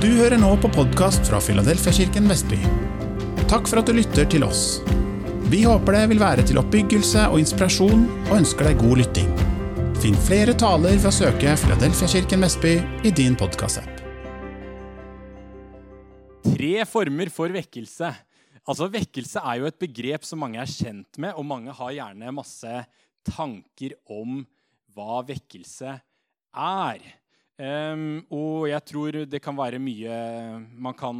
Du hører nå på podkast fra Filadelfiakirken Vestby. Takk for at du lytter til oss. Vi håper det vil være til oppbyggelse og inspirasjon, og ønsker deg god lytting. Finn flere taler ved å søke Filadelfiakirken Vestby i din podkastapp. Tre former for vekkelse. Altså, Vekkelse er jo et begrep som mange er kjent med, og mange har gjerne masse tanker om hva vekkelse er. Um, og jeg tror det kan være mye man kan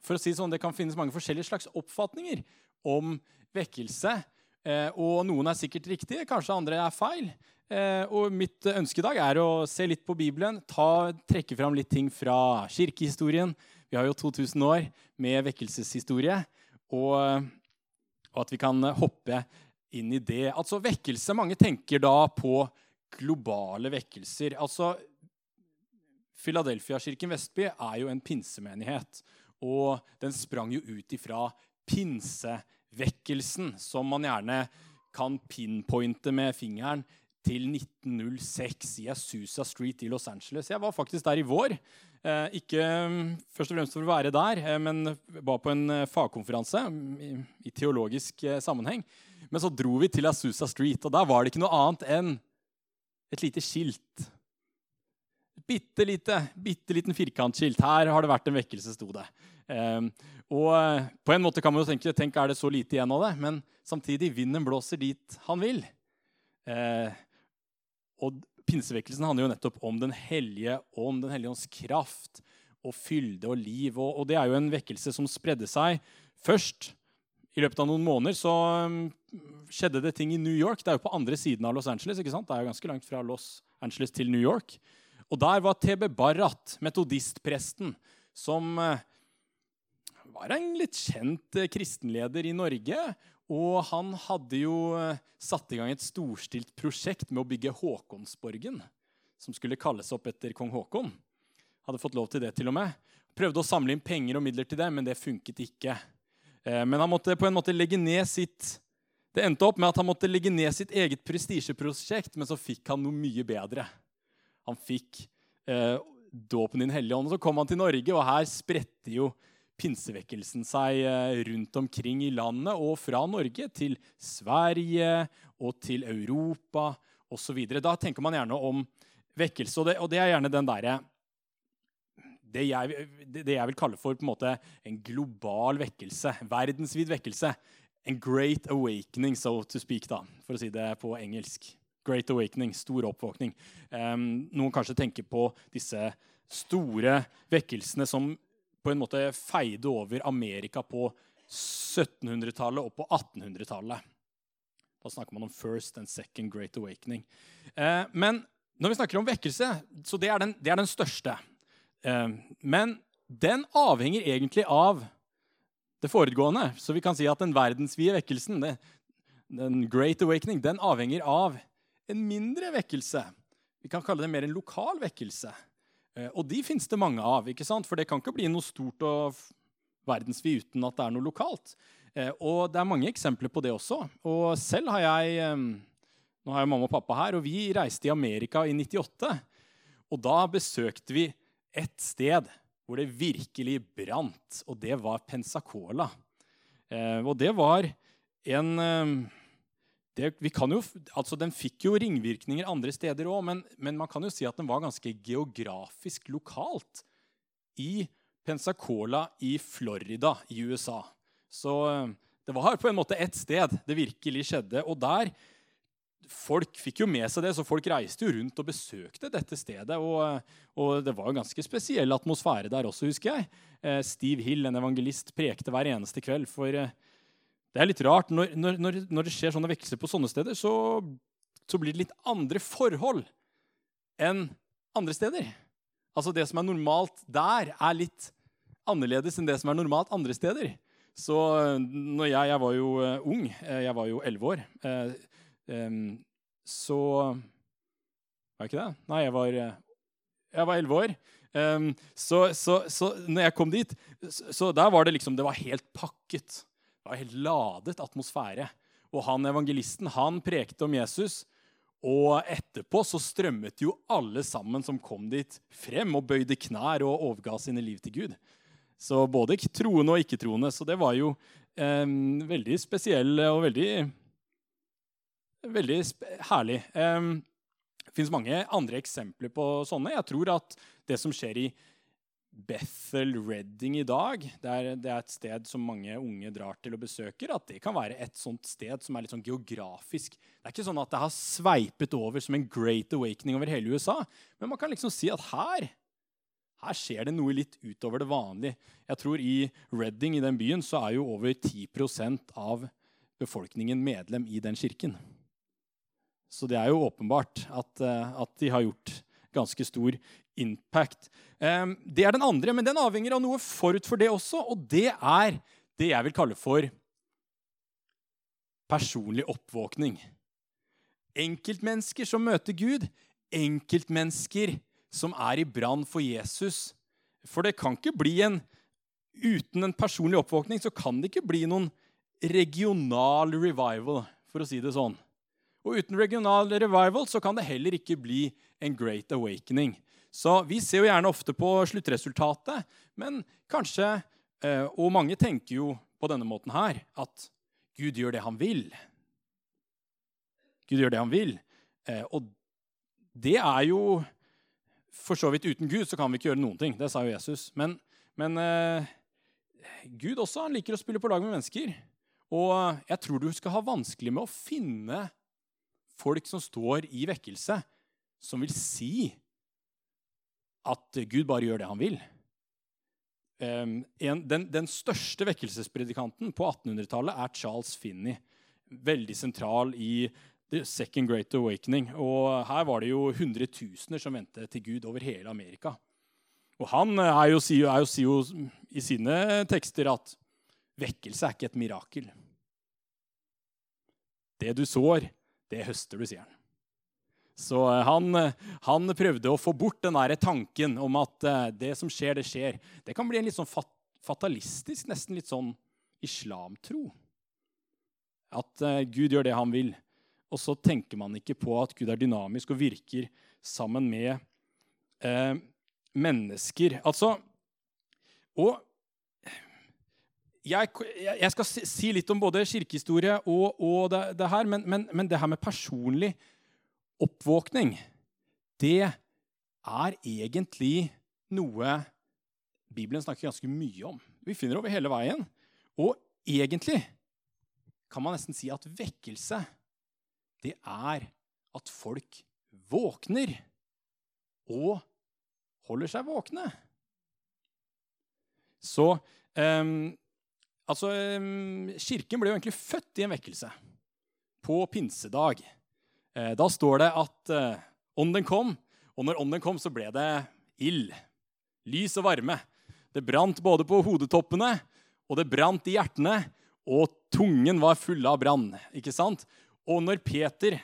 For å si det sånn, det kan finnes mange forskjellige slags oppfatninger om vekkelse. Uh, og noen er sikkert riktige, kanskje andre er feil. Uh, og mitt ønske i dag er å se litt på Bibelen, ta, trekke fram litt ting fra kirkehistorien. Vi har jo 2000 år med vekkelseshistorie. Og, og at vi kan hoppe inn i det. Altså vekkelse Mange tenker da på globale vekkelser. Altså, Philadelphia-kirken Vestby er jo en pinsemenighet. Og den sprang jo ut ifra pinsevekkelsen, som man gjerne kan pinpointe med fingeren til 1906 i Asusa Street i Los Angeles. Jeg var faktisk der i vår. Eh, ikke mm, først og fremst for å være der, eh, men var på en eh, fagkonferanse i, i teologisk sammenheng. Men så dro vi til Asusa Street, og der var det ikke noe annet enn et lite skilt. Bitte lite, bitte liten firkantskilt. Her har det vært en vekkelse, sto det. Um, og eh, på en måte kan man jo tenke tenk er det så lite igjen av det, men samtidig vinden blåser dit han vil. Uh, og pinsevekkelsen handler jo nettopp om Den hellige ånd, Den hellige ånds kraft og fylde og liv. Og, og, det er jo en vekkelse som spredde seg først. I løpet av noen måneder så um, skjedde det ting i New York. Det er jo på andre siden av Los Angeles. ikke sant? Det er jo ganske langt fra Los Angeles til New York. Og der var TB Barrat, metodistpresten, som uh, var en litt kjent uh, kristenleder i Norge. Og han hadde jo uh, satt i gang et storstilt prosjekt med å bygge Håkonsborgen, som skulle kalles opp etter kong Håkon. Hadde fått lov til det til og med. Prøvde å samle inn penger og midler til det, men det funket ikke. Men han måtte på en måte legge ned sitt det endte opp med at han måtte legge ned sitt eget prestisjeprosjekt, men så fikk han noe mye bedre. Han fikk eh, dåpen i Den hellige ånd. og Så kom han til Norge, og her spredte jo pinsevekkelsen seg eh, rundt omkring i landet. Og fra Norge til Sverige og til Europa osv. Da tenker man gjerne om vekkelse, og det, og det er gjerne den derre det jeg, det jeg, vil kalle for en, måte, en global vekkelse. Verdensvid vekkelse. En great awakening, so to speak, da, for å si det på engelsk. Great awakening, stor oppvåkning. Um, noen kanskje tenker på disse store vekkelsene som på en måte feide over Amerika på 1700-tallet og på 1800-tallet. Da snakker man om first and second great awakening. Uh, men når vi snakker om vekkelse, så det er den, det er den største. Uh, men den avhenger egentlig av det foregående. Så vi kan si at den verdensvide vekkelsen, det, den great awakening, den avhenger av en mindre vekkelse. Vi kan kalle det mer en lokal vekkelse. Eh, og de fins det mange av. ikke sant? For det kan ikke bli noe stort og verdensvid uten at det er noe lokalt. Eh, og det er mange eksempler på det også. Og selv har jeg eh, Nå har jeg mamma og pappa her, og vi reiste i Amerika i 98. Og da besøkte vi ett sted hvor det virkelig brant, og det var Pensacola. Og det var en det, jo, altså Den fikk jo ringvirkninger andre steder òg, men, men, man kan jo si at den var ganske geografisk lokalt i Pensacola i Florida i USA. Så eh, det var på en måte ett sted det virkelig skjedde. Og der folk fikk jo med seg det, så folk reiste jo rundt og besøkte dette stedet. Og, og det var jo ganske spesiell atmosfære der også, husker jeg. Eh, Steve Hill, en evangelist, prekte hver eneste kveld. For eh, det er litt rart. Når, når, når, det skjer sånne vekselser på sånne steder, så, så, blir det litt andre forhold enn andre steder. Altså Det som er normalt der, er litt annerledes enn det som er normalt andre steder. Så eh, når jeg, jeg var jo ung, jeg var jo elleve år Um, så Var jeg ikke det? Nei, jeg var jeg var elleve år. Så, så, så når jeg kom dit, så, der var det liksom Det var helt pakket. Var helt ladet atmosfære. Og han evangelisten han prekte om Jesus. Og etterpå så strømmet jo alle sammen som kom dit, frem og bøyde knær og overga sine liv til Gud. Så både troende og ikke-troende. Så det var jo eh, veldig spesiell og veldig, veldig herlig. Eh, det fins mange andre eksempler på sånne. Jeg tror at det som skjer i Bethel Redding i dag, det er, det er, et sted som mange unge drar til og besøker, at det kan være et sånt sted som er litt sånn geografisk. Det er ikke sånn at det har sveipet over som en great awakening over hele USA. Men man kan liksom si at her her skjer det noe litt utover det vanlige. Jeg tror I Redding, i den byen, så er jo over 10% av befolkningen medlem i den kirken. Så det er jo åpenbart at, eh, at de har gjort ganske stor impact. Um, det er den andre, men den avhenger av noe forut for det også, og det er det jeg vil kalle for personlig oppvåkning. Enkeltmennesker som møter Gud, enkeltmennesker som er i brann for Jesus. For det kan ikke bli en Uten en personlig oppvåkning så kan det ikke bli noen regional revival, for å si det sånn. Og uten regional revival så kan det heller ikke bli en great awakening. Så vi ser jo gjerne ofte på sluttresultatet, men kanskje eh, Og mange tenker jo på denne måten her at Gud gjør det han vil. Gud gjør det han vil. Eh, og det er jo For så vidt uten Gud så kan vi ikke gjøre noen ting. Det sa jo Jesus. Men, men eh, Gud også han liker å spille på lag med mennesker. Og jeg tror du skal ha vanskelig med å finne folk som står i vekkelse, som vil si at Gud bare gjør det han vil. Um, en, den, den, største vekkelsespredikanten på 1800-tallet er Charles Finney. Veldig sentral i The Second Great Awakening. Og her var det jo hundretusener som vendte til Gud over hele Amerika. Og han er jo, er jo, sier jo i sine tekster at vekkelse er ikke et mirakel. Det du sår, det høster du, sier han. Så eh, han, eh, han, prøvde å få bort den der tanken om at eh, det som skjer, det skjer. Det kan bli en litt sånn fatalistisk, nesten litt sånn islamtro. At Gud gjør det han vil. Og så tenker man ikke på at Gud er dynamisk og virker sammen med eh, mennesker. Altså Og jeg, jeg, skal si litt om både kirkehistorie og, og det, det, her, men, men, men det her med personlig oppvåkning, det er egentlig noe Bibelen snakker ganske mye om. Vi finner over hele veien. Og egentlig kan man nesten si at vekkelse, det er at folk våkner og holder seg våkne. Så um, Altså, um, Kirken ble jo egentlig født i en vekkelse på pinsedag. Eh, da står det at eh, ånden kom, og når ånden kom, så ble det ild. Lys og varme. Det brant både på hodetoppene, og det brant i hjertene, og tungen var full av brann. ikke sant? Og når Peter,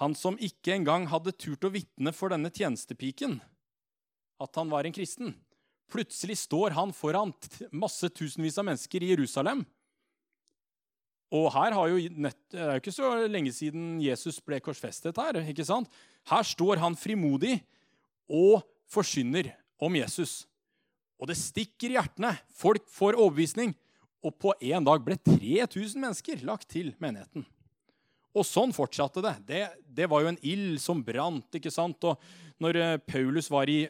han som ikke engang hadde turt å vitne for denne tjenestepiken, at han var en kristen, plutselig står han foran masse tusenvis av mennesker i Jerusalem og her har jo, Det er jo ikke så lenge siden Jesus ble korsfestet her. ikke sant? Her står han frimodig og forsyner om Jesus. Og det stikker i hjertene. Folk får overbevisning. Og på én dag ble 3000 mennesker lagt til menigheten. Og sånn fortsatte det. Det, det var jo en ild som brant. ikke sant? Og når eh, Paulus var i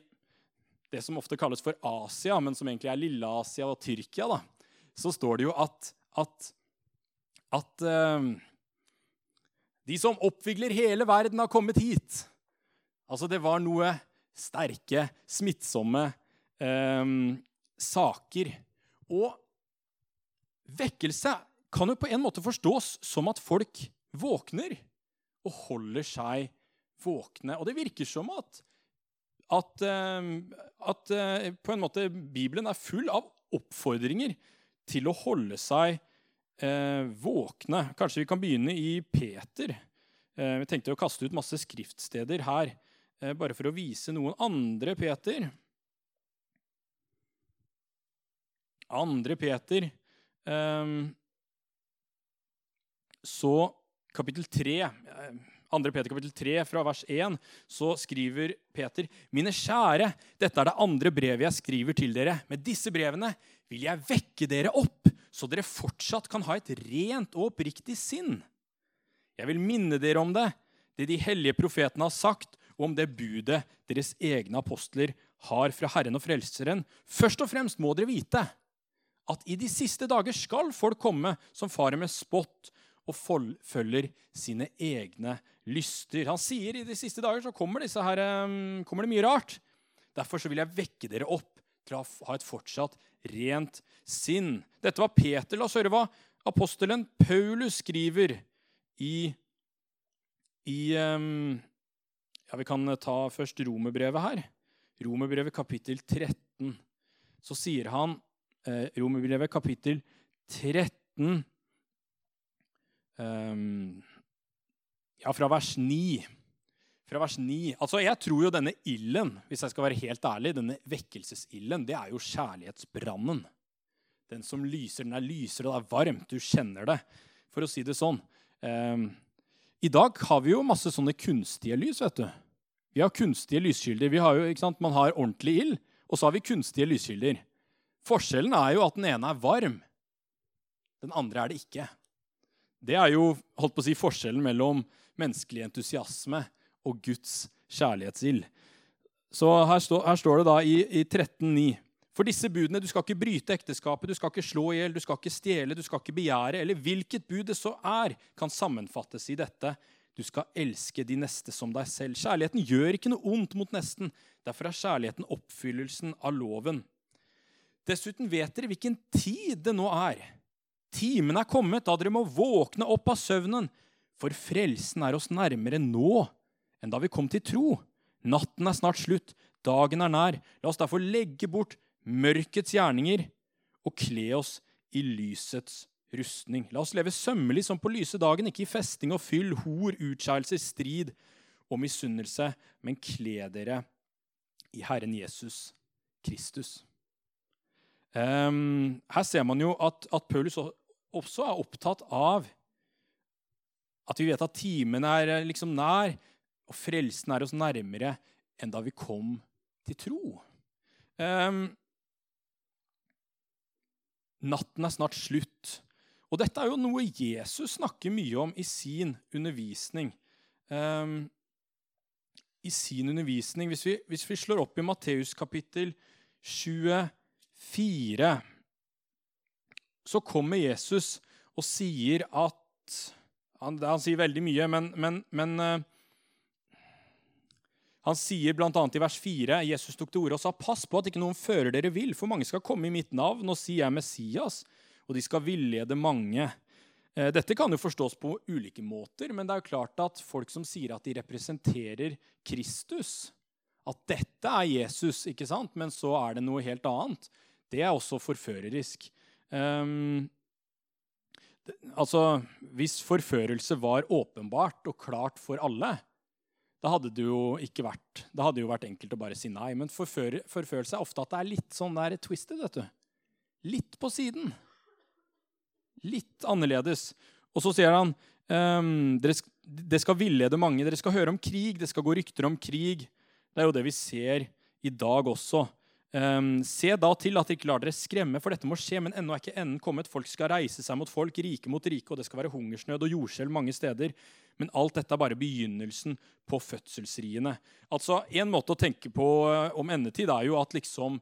det som ofte kalles for Asia, men som egentlig er Lille-Asia og Tyrkia, da, så står det jo at, at at uh, de som oppvigler hele verden, har kommet hit. Altså, det var noe sterke, smittsomme uh, saker. Og vekkelse kan jo på en måte forstås som at folk våkner og holder seg våkne. Og det virker som at, at, uh, at på en måte Bibelen er full av oppfordringer til å holde seg eh, våkne. Kanskje vi kan begynne i Peter. Eh, vi tenkte å kaste ut masse skriftsteder her, eh, bare for å vise noen andre Peter. Andre Peter. Ehm, så kapittel 3. Andre 2. Peter kapittel 3 fra vers 1 så skriver Peter.: Mine kjære, dette er det andre brevet jeg skriver til dere. Med disse brevene vil jeg vekke dere opp, så dere fortsatt kan ha et rent og oppriktig sinn. Jeg vil minne dere om det, det de hellige profetene har sagt, og om det budet deres egne apostler har fra Herren og Frelseren. Først og fremst må dere vite at i de siste dager skal folk komme som farer med spott og følger sine egne lyster. Han sier i de siste dager så kommer, her, um, kommer det mye rart. Derfor så vil jeg vekke dere opp til å ha et fortsatt rent sinn. Dette var Peter. La oss høre hva apostelen Paulus skriver i, i um, ja, Vi kan ta først romerbrevet her. Romerbrevet kapittel 13. Så sier han eh, Romerbrevet kapittel 13 um, Ja, fra vers 9. Fra vers 9. Altså, Jeg tror jo denne ilden, hvis jeg skal være helt ærlig, denne vekkelsesilden, det er jo kjærlighetsbrannen. Den som lyser, den er lysere, det er varmt. Du kjenner det, for å si det sånn. Um, I dag har vi jo masse sånne kunstige lys, vet du. Vi har kunstige lyskilder. Vi har jo, ikke sant? Man har ordentlig ild, og så har vi kunstige lyskilder. Forskjellen er jo at den ene er varm, den andre er det ikke. Det er jo holdt på å si, forskjellen mellom menneskelig entusiasme og Guds kjærlighetsild. Så her, stå, her, står det da i, i 13,9.: For disse budene, du skal ikke bryte ekteskapet, du skal ikke slå i hjel, du skal ikke stjele, du skal ikke begjære, eller hvilket bud det så er, kan sammenfattes i dette. Du skal elske de neste som deg selv. Kjærligheten gjør ikke noe ondt mot nesten. Derfor er kjærligheten oppfyllelsen av loven. Dessuten vet dere hvilken tid det nå er. Timen er kommet da dere må våkne opp av søvnen, for frelsen er oss nærmere nå enn da vi kom til tro. Natten er snart slutt, dagen er nær. La oss derfor legge bort mørkets gjerninger og kle oss i lysets rustning. La oss leve sømmelig som på lyse dagen, ikke i festing og fyll, hor, utskeielser, strid og misunnelse, men kle dere i Herren Jesus Kristus. Um, her ser man jo at, at, Paulus også er opptatt av at vi vet at timen er eh, liksom nær, og frelsen er oss nærmere enn da vi kom til tro. Um, natten er snart slutt. Og dette er jo noe Jesus snakker mye om i sin undervisning. Um, I sin undervisning, hvis vi, hvis vi slår opp i Matteus kapittel 24 så kommer Jesus og sier at Han, han sier veldig mye, men, men, men uh, han sier bl.a. i vers 4 Jesus tok til orde og sa pass på at ikke noen fører dere vil, for mange skal komme i mitt navn og si jeg er Messias, og de skal villede mange. Eh, dette kan jo forstås på ulike måter, men det er jo klart at folk som sier at de representerer Kristus, at dette er Jesus, ikke sant? men så er det noe helt annet, det er også forførerisk. Um, altså, Hvis forførelse var åpenbart og klart for alle, da hadde det jo ikke vært da hadde jo vært enkelt å bare si nei. Men forfør, forførelse er ofte at det er litt sånn der twisted. vet du. Litt på siden. Litt annerledes. Og så sier han um, dere, det skal villede mange. Dere skal høre om krig. Det skal gå rykter om krig. Det er jo det vi ser i dag også. Um, se da til at dere ikke lar dere skremme, for dette må skje, men ennå er ikke enden kommet. Folk skal reise seg mot folk, rike mot rike, og det skal være hungersnød og jordskjelv mange steder. Men alt dette er bare begynnelsen på fødselsriene. Altså, En måte å tenke på uh, om endetid er jo at liksom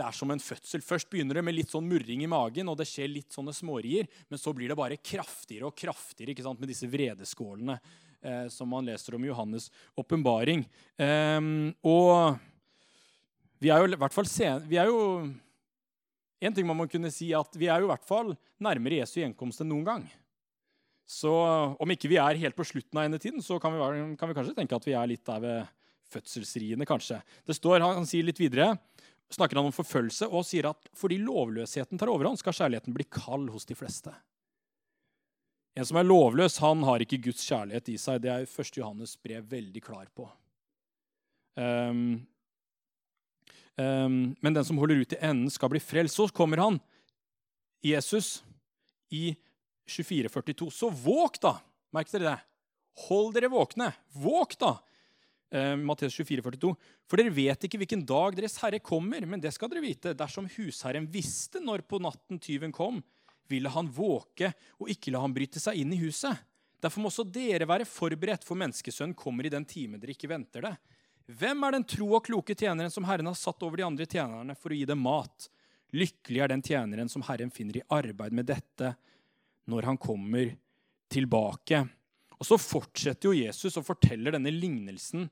det er som en fødsel. Først begynner det med litt sånn murring i magen, og det skjer litt sånne smårier, men så blir det bare kraftigere og kraftigere ikke sant, med disse vredeskålene eh, som man leser om i Johannes' åpenbaring. Um, og vi er jo i hvert fall sen, vi er jo, En ting man må kunne si at vi er jo i hvert fall nærmere Jesu gjenkomst enn noen gang. Så om ikke vi er helt på slutten av endetiden, så kan vi, kan vi kanskje tenke at vi er litt der ved fødselsriene, kanskje. Det står, Han sier litt videre, snakker han om forfølgelse og sier at fordi lovløsheten tar overhånd, skal kjærligheten bli kald hos de fleste. En som er lovløs, han har ikke Guds kjærlighet i seg. Det er 1. Johannes brev veldig klar på. Um, men den som holder ut til enden, skal bli frelst. Så kommer han, Jesus, i 2442. Så våg, da! Merk dere det. Hold dere våkne. Våk, da! Mattes Matteus 24, 42. For dere vet ikke hvilken dag deres herre kommer, men det skal dere vite. Dersom husherren visste når på natten tyven kom, ville han våke og ikke la han bryte seg inn i huset. Derfor må også dere være forberedt, for menneskesønnen kommer i den time dere ikke venter det. Hvem er den tro og kloke tjeneren som Herren har satt over de andre tjenerne for å gi dem mat? Lykkelig er den tjeneren som Herren finner i arbeid med dette når han kommer tilbake. Og så fortsetter jo Jesus og forteller denne lignelsen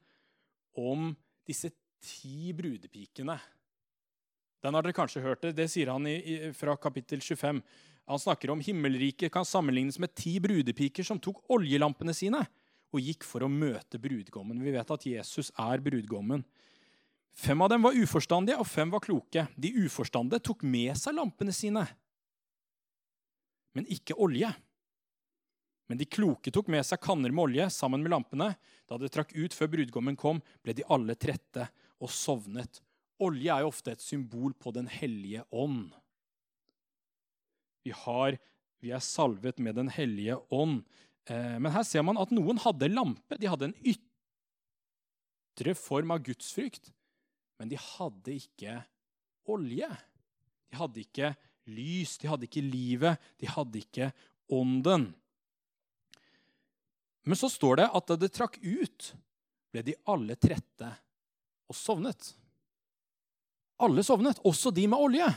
om disse ti brudepikene. Den har dere kanskje hørt det. Det sier han i, i, fra kapittel 25. Han snakker om himmelriket kan sammenlignes med ti brudepiker som tok oljelampene sine og gikk for å møte brudgommen. Vi vet at Jesus er brudgommen. Fem av dem var uforstandige, og fem var kloke. De uforstandige tok med seg lampene sine, men ikke olje. Men de kloke tok med seg kanner med olje sammen med lampene. Da det trakk ut før brudgommen kom, ble de alle trette og sovnet. Olje er jo ofte et symbol på Den hellige ånd. Vi, har, vi er salvet med Den hellige ånd. Eh, men her ser man at noen hadde lampe. De hadde en ytre form av gudsfrykt. Men de hadde ikke olje. De hadde ikke lys, de hadde ikke livet, de hadde ikke ånden. Men så står det at da det trakk ut, ble de alle trette og sovnet. Alle sovnet, også de med olje.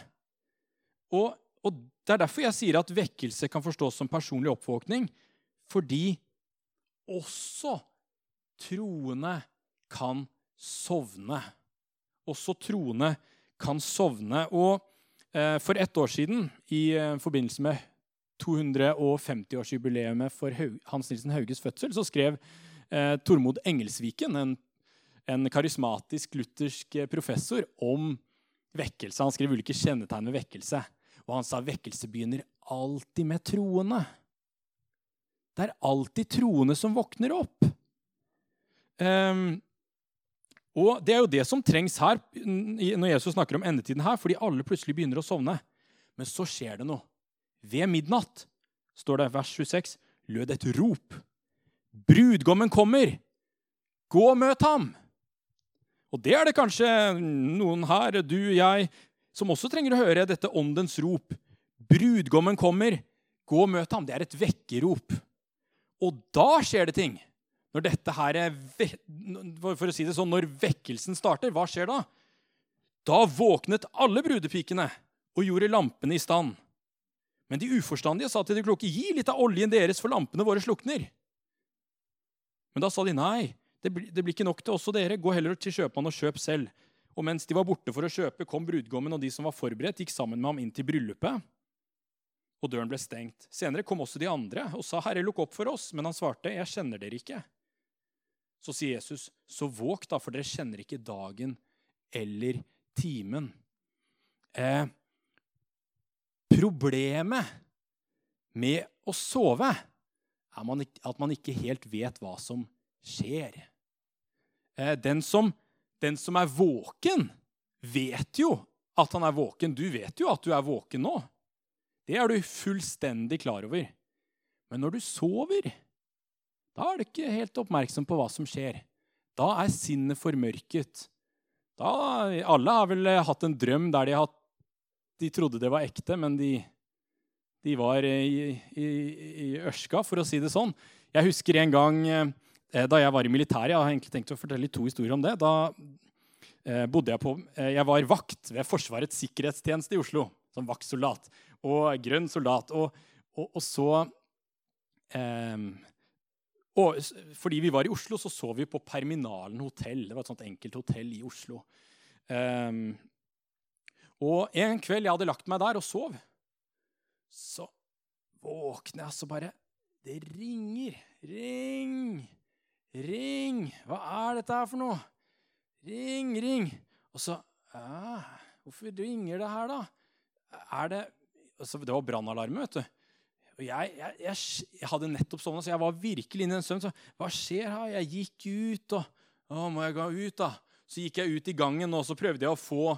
Og, og Det er derfor jeg sier at vekkelse kan forstås som personlig oppvåkning. Fordi også troende kan sovne. Også troende kan sovne. Og eh, for ett år siden, i eh, forbindelse med 250-årsjubileet for Hans Nilsen Hauges fødsel, så skrev eh, Tormod Engelsviken, en, en, karismatisk luthersk professor, om vekkelse. Han skrev ulike kjennetegn ved vekkelse. Og han sa vekkelse begynner alltid med troende. Det er alltid troende som våkner opp. Um, og Det er jo det som trengs her når Jesus snakker om endetiden her, fordi alle plutselig begynner å sovne. Men så skjer det noe. Ved midnatt, står det i vers 26, lød et rop. Brudgommen kommer! Gå og møt ham! Og det er det kanskje noen her, du, jeg, som også trenger å høre dette åndens rop. Brudgommen kommer! Gå og møt ham! Det er et vekkerrop. Og da skjer det ting. Når dette her er, For å si det sånn, når vekkelsen starter, hva skjer da? Da våknet alle brudepikene og gjorde lampene i stand. Men de uforstandige sa til de kloke, gi litt av oljen deres, for lampene våre slukner. Men da sa de nei, det blir, det blir ikke nok til oss og dere. Gå heller til kjøpmannen og kjøp selv. Og mens de var borte for å kjøpe, kom brudgommen, og de som var forberedt, gikk sammen med ham inn til bryllupet. Og døren ble stengt. Senere kom også de andre og sa, Herre, lukk opp for oss. Men han svarte, Jeg kjenner dere ikke. Så sier Jesus, Så våg, da, for dere kjenner ikke dagen eller timen. Eh, Problemet med å sove er at man ikke helt vet hva som skjer. Eh, den som, den som er våken, vet jo at han er våken. Du vet jo at du er våken nå. Det er du fullstendig klar over. Men når du sover, da er du ikke helt oppmerksom på hva som skjer. Da er sinnet formørket. Da, alle har vel hatt en drøm der de hatt de trodde det var ekte, men de, de var i, i, i, ørska, for å si det sånn. Jeg husker en gang eh, da jeg var i militæret. Jeg har egentlig tenkt å fortelle to historier om det. Da eh, bodde jeg på eh, Jeg var vakt ved Forsvarets sikkerhetstjeneste i Oslo. Som vaktsoldat. Og grønn soldat. Og, og, og så eh, og fordi vi var i Oslo, så så vi på Perminalen hotell. Det var et sånt enkelt hotell i Oslo. Eh, og en kveld jeg hadde lagt meg der og sov, så våkner jeg så bare Det ringer. Ring! Ring! Hva er dette her for noe? Ring, ring! Og så Hvorfor ringer det her, da? Er det altså, Det var brannalarme, vet du. Og jeg, jeg, jeg, jeg, hadde nettopp sovna, så jeg var virkelig inne i en søvn. Så hva skjer her? Jeg gikk ut, og Å, må jeg gå ut, da? Så gikk jeg ut i gangen, og så prøvde jeg å få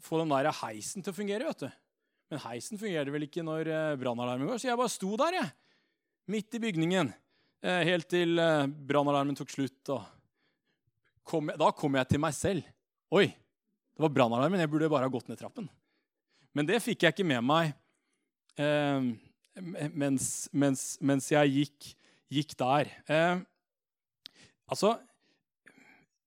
få den der heisen til å fungere. vet du. Men heisen fungerer vel ikke når eh, brannalarmen går, så jeg bare sto der, jeg. Midt i bygningen. eh, helt til eh, brannalarmen tok slutt. Kom, da kom jeg til meg selv. Oi, det var brannalarmen. Jeg burde bare ha gått ned trappen. Men det fikk jeg ikke med meg eh, mens, mens, mens, jeg gikk, gikk der. Eh, altså,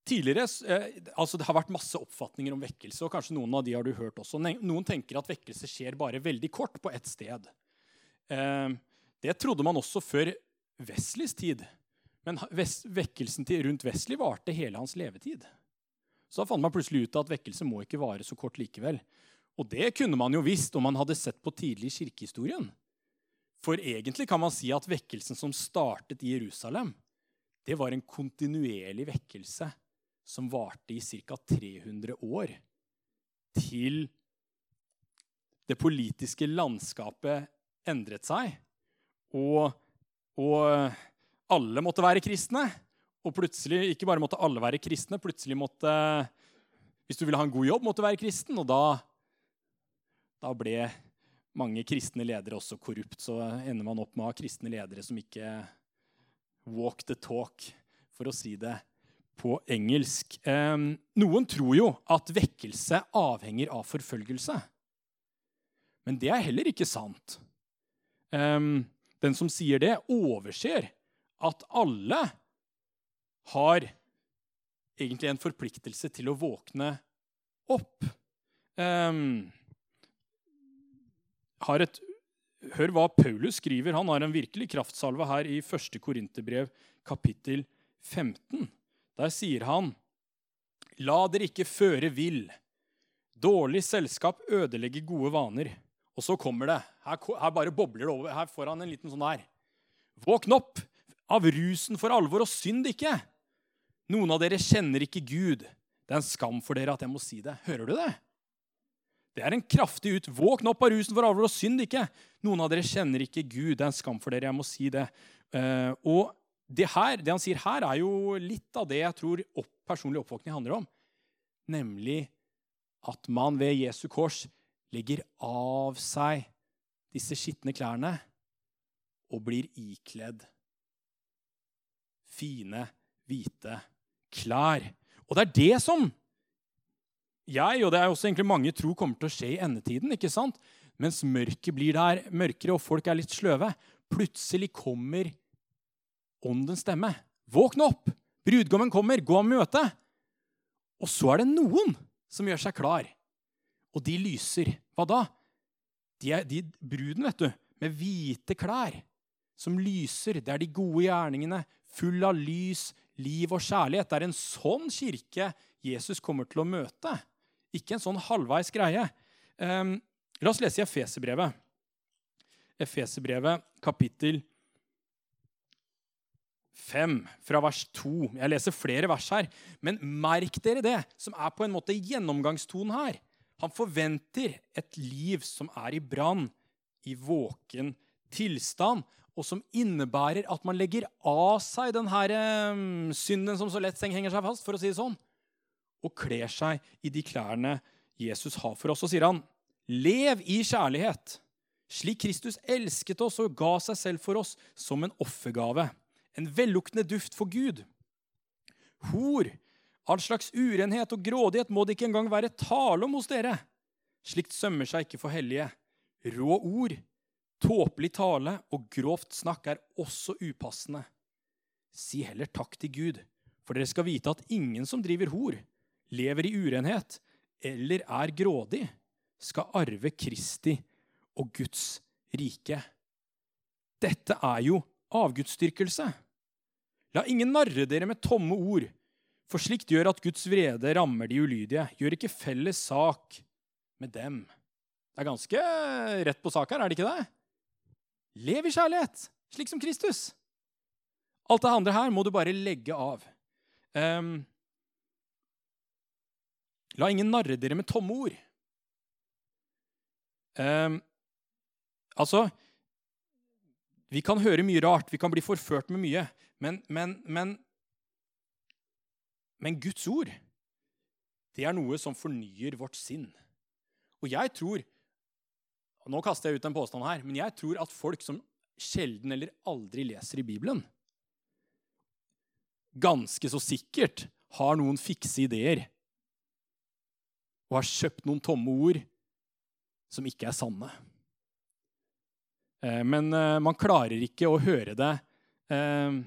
Tidligere, eh, altså Det har vært masse oppfatninger om vekkelse, og kanskje noen av de har du hørt også. Noen tenker at vekkelse skjer bare veldig kort på ett sted. Eh, det trodde man også før Wesleys tid. Men vekkelsen til rundt Wesley varte hele hans levetid. Så da fant man plutselig ut at vekkelse må ikke vare så kort likevel. Og det kunne man jo visst om man hadde sett på tidlig kirkehistorien. For egentlig kan man si at vekkelsen som startet i Jerusalem, det var en kontinuerlig vekkelse som varte i ca. 300 år. Til det politiske landskapet endret seg, og, og alle måtte være kristne. Og plutselig, ikke bare måtte alle være kristne, plutselig måtte Hvis du ville ha en god jobb, måtte du være kristen. Og da da ble mange kristne ledere også korrupt. Så ender man opp med å ha kristne ledere som ikke walk the talk, for å si det på engelsk. Eh, noen tror jo at vekkelse avhenger av forfølgelse. Men det er heller ikke sant. Eh, den som sier det, overser at alle har egentlig en forpliktelse til å våkne opp. Um, har et Hør hva Paulus skriver. Han har en virkelig kraftsalve her i 1. Korinterbrev, kapittel 15. Der sier han La dere ikke føre vill. Dårlig selskap ødelegger gode vaner. Og så kommer det. Her, her bare bobler det over. Her får han en liten sånn her. Våkn opp av rusen for alvor, og synd ikke. Noen av dere kjenner ikke Gud. Det er en skam for dere at jeg må si det. Hører du det? Det er en kraftig ut. Våkn opp av rusen for avhold og synd ikke. Noen av dere kjenner ikke Gud. Det er en skam for dere. Jeg må si det. Uh, og det, her, det han sier her, er jo litt av det jeg tror opp, personlig oppvåkning handler om. Nemlig at man ved Jesu kors legger av seg disse skitne klærne og blir ikledd fine, hvite klær. Og det er det som jeg, og det er også egentlig mange tror kommer til å skje i endetiden. ikke sant? Mens mørket blir der mørkere, og folk er litt sløve. Plutselig kommer åndens stemme. Våkne opp! Brudgommen kommer! Gå og møte! Og så er det noen som gjør seg klar. Og de lyser. Hva da? De er, de, bruden, vet du, med hvite klær, som lyser. Det er de gode gjerningene, full av lys, liv og kjærlighet. Det er en sånn kirke Jesus kommer til å møte. Ikke en sånn halvveis greie. Um, la oss lese i Efeserbrevet. Efeserbrevet, kapittel 5, fra vers 2. Jeg leser flere vers her, men merk dere det, som er på en måte gjennomgangstonen her. Han forventer et liv som er i brann, i våken tilstand, og som innebærer at man legger av seg den her, um, synden som så lett henger seg fast, for å si det sånn og kler seg i de klærne Jesus har for oss. Og sier han, lev i kjærlighet, slik Kristus elsket oss og ga seg selv for oss som en offergave, en velluktende duft for Gud. Hor, all slags urenhet og grådighet må det ikke engang være tale om hos dere. Slikt sømmer seg ikke for hellige. Rå ord, tåpelig tale og grovt snakk er også upassende. Si heller takk til Gud, for dere skal vite at ingen som driver hor, lever i urenhet eller er grådig, skal arve Kristi og Guds rike. Dette er jo avgudsdyrkelse. La ingen narre dere med tomme ord, for slikt gjør at Guds vrede rammer de ulydige. Gjør ikke felles sak med dem. Det er ganske rett på sak her, er det ikke det? Lev i kjærlighet, slik som Kristus. Alt det andre her må du bare legge av. Um, La ingen narre dere med tomme ord. Um, altså Vi kan høre mye rart, vi kan bli forført med mye, men, men, men, men Guds ord, det er noe som fornyer vårt sinn. Og jeg tror og Nå kaster jeg ut en påstand her, men jeg tror at folk som sjelden eller aldri leser i Bibelen, ganske så sikkert har noen fikse ideer og har kjøpt noen tomme ord som ikke er sanne. Eh, men eh, man klarer ikke å høre det eh,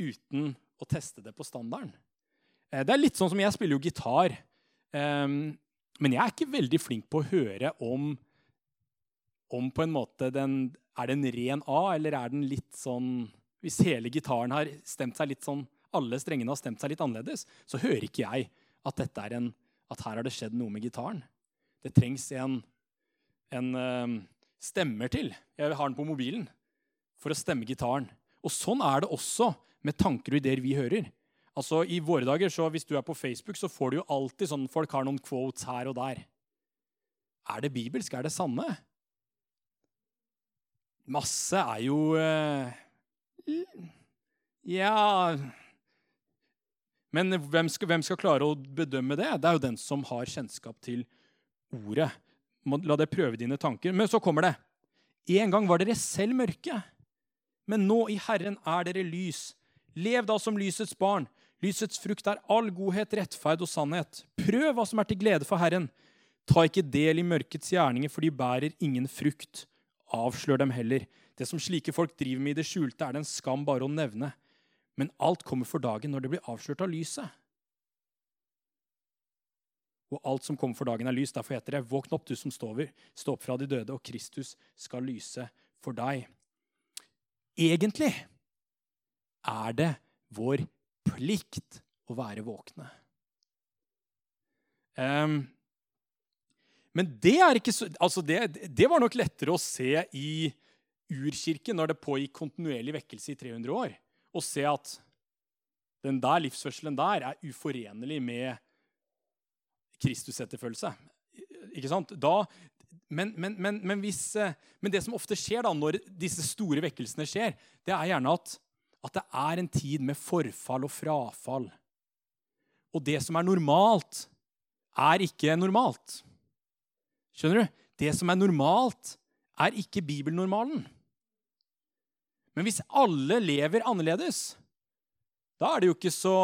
uten å teste det på standarden. Det er litt sånn som Jeg spiller jo gitar, men jeg er ikke veldig flink på å høre om, om på en måte den, Er det en ren A, eller er den litt sånn Hvis hele gitaren har stemt seg litt sånn alle strengene har stemt seg litt annerledes, så hører ikke jeg at, dette er en, at her har det skjedd noe med gitaren. Det trengs en, en stemmer til. Jeg har den på mobilen for å stemme gitaren. Og sånn er det også med tanker og ideer vi hører. Altså, I våre dager, så Hvis du er på Facebook, så får du jo alltid sånn folk har noen quotes her og der. Er det bibelsk? Er det sanne? Masse er jo uh, Ja Men hvem skal, hvem skal klare å bedømme det? Det er jo den som har kjennskap til ordet la det prøve dine tanker. Men så kommer det. En gang var dere selv mørke, men nå i Herren er dere lys. Lev da som lysets barn. Lysets frukt er all godhet, rettferd og sannhet. Prøv hva som er til glede for Herren. Ta ikke del i mørkets gjerninger, for de bærer ingen frukt. Avslør dem heller. Det som slike folk driver med i det skjulte, er det en skam bare å nevne. Men alt kommer for dagen når det blir avslørt av lyset og alt som kommer for dagen, er lys. Derfor heter det, våkn opp, du som stover. Stå opp fra de døde, og Kristus skal lyse for deg. Egentlig er det vår plikt å være våkne. Um, men det så altså det, det, var nok lettere å se i urkirken når det pågikk kontinuerlig vekkelse i 300 år. Å se at den der livsførselen der er uforenlig med Kristusetterfølgelse. Ikke sant? Da, men, men, men, hvis, eh, men, det som ofte skjer da, når disse store vekkelsene skjer, det er gjerne at, at det er en tid med forfall og frafall. Og det som er normalt, er ikke normalt. Skjønner du? Det som er normalt, er ikke bibelnormalen. Men hvis alle lever annerledes, da er det jo ikke så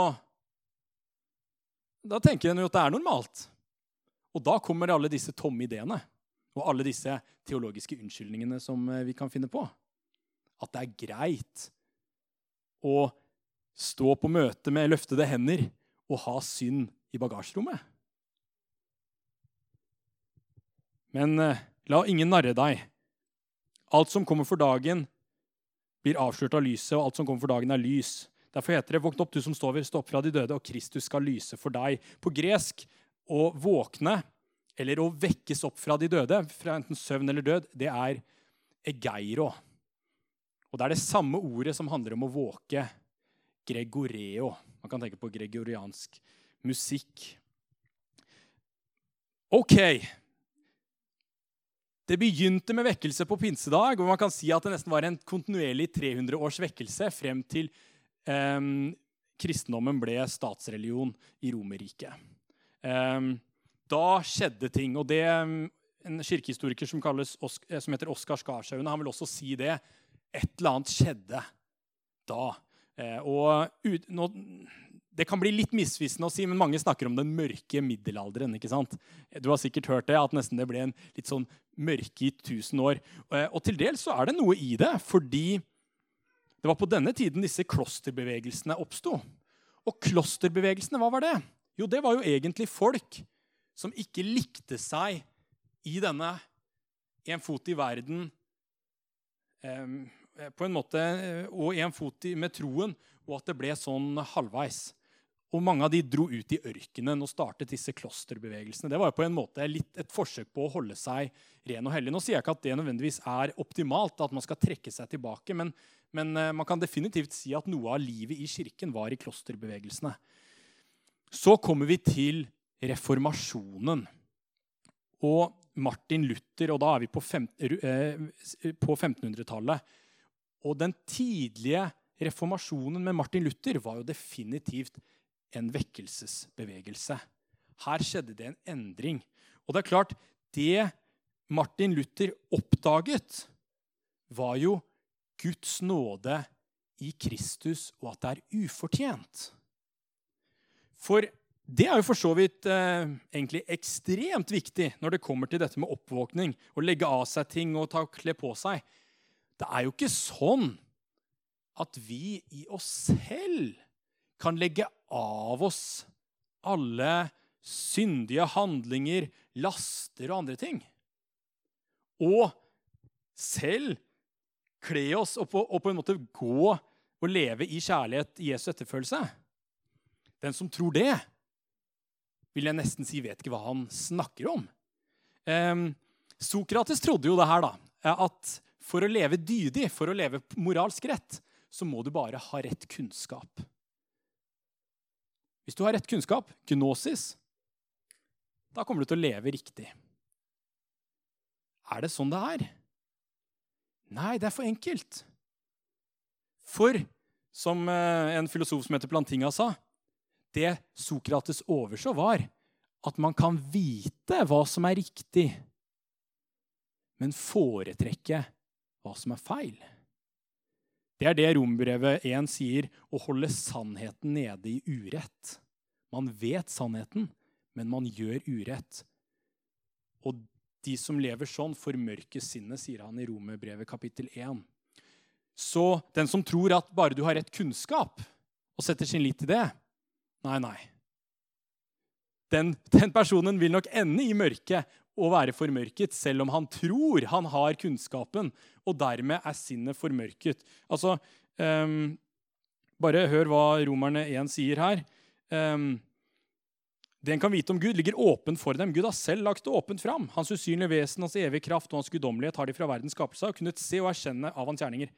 da tenker en jo at det er normalt. Og da kommer alle disse tomme ideene og alle disse teologiske unnskyldningene som eh, vi kan finne på. At det er greit å stå på møte med løftede hender og ha synd i bagasjerommet. Men eh, la ingen narre deg. Alt som kommer for dagen, blir avslørt av lyset, og alt som kommer for dagen, er lys. Derfor heter det 'Våkn opp, du som står stå opp fra de døde, og Kristus skal lyse for deg'. På gresk å våkne, eller å vekkes opp fra de døde, fra enten søvn eller død, det er egeiro. Og det er det samme ordet som handler om å våke. Gregoreo. Man kan tenke på gregoriansk musikk. OK. Det begynte med vekkelse på pinsedag, og man kan si at det nesten var en kontinuerlig 300 års vekkelse frem til Um, kristendommen ble statsreligion i Romerriket. Um, da skjedde ting. Og det en kirkehistoriker som, kalles, eh, som heter Oskar Skarshaugen, han vil også si det. Et eller annet skjedde da. Eh, og ut, nå, det kan bli litt misvisende å si, men mange snakker om den mørke middelalderen. ikke sant? Du har sikkert hørt det, at nesten det ble en litt sånn mørke i tusen år. Eh, og til dels så er det noe i det, fordi det var på denne tiden disse klosterbevegelsene oppsto. Og klosterbevegelsene, hva var det? Jo, det var jo egentlig folk som ikke likte seg i denne en fot i verden eh, på en måte, og en fot med troen, og at det ble sånn halvveis. Og mange av de dro ut i ørkenen og startet disse klosterbevegelsene. Det var jo på en måte et forsøk på å holde seg ren og hellig. Nå sier jeg ikke at det nødvendigvis er optimalt, at man skal trekke seg tilbake, men, men uh, man kan definitivt si at noe av livet i kirken var i klosterbevegelsene. Så kommer vi til reformasjonen. Og Martin Luther, og da er vi på 1500-tallet. Og den tidlige reformasjonen med Martin Luther var jo definitivt en vekkelsesbevegelse. Her skjedde det en endring. Og det er klart, det Martin Luther oppdaget, var jo Guds nåde i Kristus, og at det er ufortjent. For det er jo for så vidt eh, egentlig ekstremt viktig når det kommer til dette med oppvåkning, å legge av seg ting og ta kle på seg. Det er jo ikke sånn at vi i oss selv kan legge av oss alle syndige handlinger, laster og andre ting. Og selv kle oss og på, og på en måte gå og leve i kjærlighet i Jesu etterfølgelse. Den som tror det, vil jeg nesten si vet ikke hva han snakker om. Um, Sokrates trodde jo det her, da. At for å leve dydig, for å leve moralsk rett, så må du bare ha rett kunnskap. Hvis du har rett kunnskap, gnosis, da kommer du til å leve riktig. Er det sånn det er? Nei, det er for enkelt. For, som eh, en filosof som heter Plantinga sa, det Sokrates overså, var at man kan vite hva som er riktig, men foretrekke hva som er feil. Det er det Rombrevet 1 sier, å holde sannheten nede i urett. Man vet sannheten, men man gjør urett. Og de som lever sånn, formørker sinnet, sier han i Romerbrevet kapittel 1. Så den som tror at bare du har rett kunnskap, og setter sin lit til det Nei, nei. Den, den personen vil nok ende i mørket og være formørket, selv om han tror han har kunnskapen, og dermed er sinnet formørket. Altså, um, Bare hør hva Romerne 1 sier her. Um, det en kan vite om Gud, ligger åpent for dem. Gud har selv lagt det åpent fram. Hans usynlige vesen, hans evige kraft og hans guddommelighet har de fra verdens skapelse og kunnet se og erkjenne av hans gjerninger.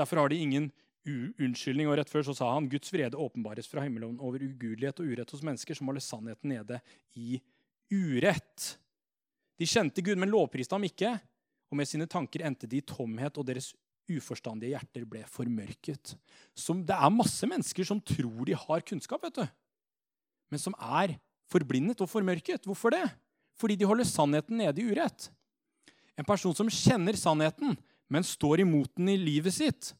Derfor har de ingen unnskyldning. Og rett før så sa han Guds vrede åpenbares fra himmelen over ugudelighet og urett hos mennesker som holder sannheten nede i urett. De kjente Gud, men lovpriste ham ikke. Og med sine tanker endte de i tomhet, og deres uforstandige hjerter ble formørket. Så det er masse mennesker som tror de har kunnskap. vet du men som er forblindet og formørket. Hvorfor det? Fordi de holder sannheten nede i urett. En person som kjenner sannheten, men står imot den i livet sitt.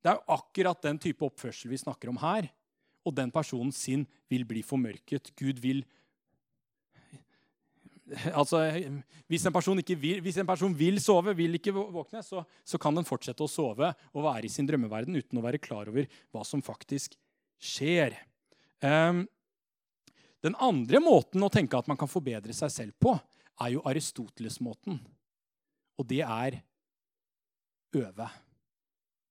Det er jo akkurat den type oppførsel vi snakker om her. Og den personen sin vil bli formørket. Gud vil Altså, hvis en, vil, hvis en person vil, sove, vil ikke våkne, så, så, kan den fortsette å sove og være i sin drømmeverden uten å være klar over hva som faktisk skjer. Um, den andre måten å tenke at man kan forbedre seg selv på, er jo Aristoteles-måten. Og det er øve.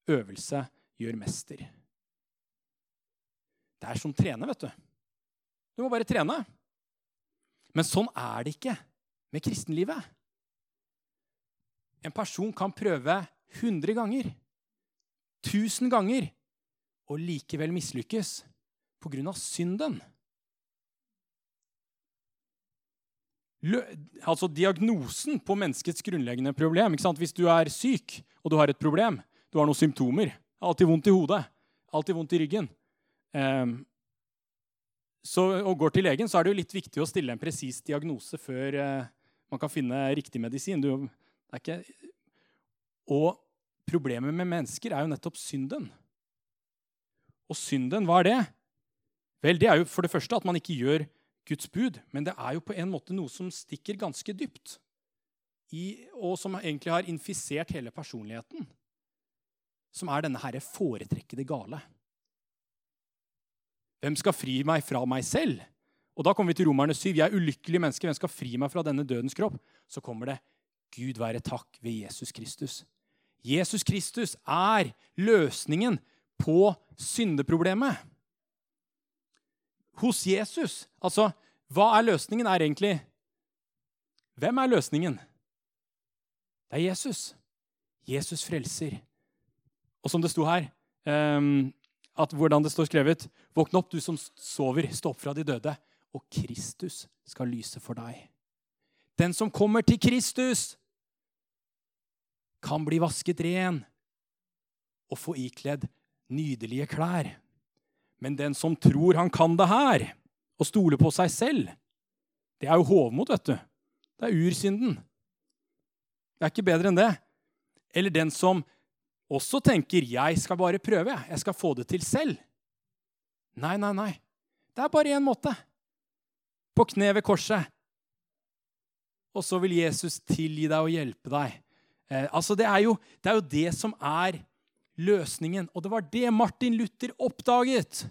Øvelse gjør mester. Det er som trene, vet du. Du må bare trene. Men sånn er det ikke med kristenlivet. En person kan prøve 100 ganger, 1000 ganger, og likevel mislykkes på grunn av synden. Lø altså Diagnosen på menneskets grunnleggende problem Hvis du er syk og du har et problem, du har noen symptomer, alltid vondt i hodet, alltid vondt i ryggen um, så, og går til legen, så er det jo litt viktig å stille en presis diagnose før eh, man kan finne riktig medisin. Du, ikke, og problemet med mennesker er jo nettopp synden. Og synden, hva er det? Vel, det er jo for det første at man ikke gjør Guds bud, men det er jo på en måte noe som stikker ganske dypt. I, og som egentlig har infisert hele personligheten. Som er denne herre foretrekkede gale. Hvem skal fri meg fra meg selv? Og da kommer vi til Romerne 7. Jeg er ulykkelig menneske. Hvem skal fri meg fra denne dødens kropp? Så kommer det Gud være takk ved Jesus Kristus. Jesus Kristus er løsningen på syndeproblemet hos Jesus. Altså, hva er løsningen, er egentlig Hvem er løsningen? Det er Jesus. Jesus frelser. Og som det sto her, um, at hvordan det står skrevet Våkn opp, du som sover, stå opp fra de døde, og Kristus skal lyse for deg. Den som kommer til Kristus, kan bli vasket ren og få ikledd nydelige klær. Men den som tror han kan det her, og stoler på seg selv, det er jo hovmot, vet du. Det er ursynden. Det er ikke bedre enn det. Eller den som også tenker 'jeg skal bare prøve, jeg skal få det til selv'. Nei, nei, nei. Det er bare én måte. På kne ved korset. Og så vil Jesus tilgi deg og hjelpe deg. Eh, altså det, er jo, det er jo det som er løsningen. Og det var det Martin Luther oppdaget.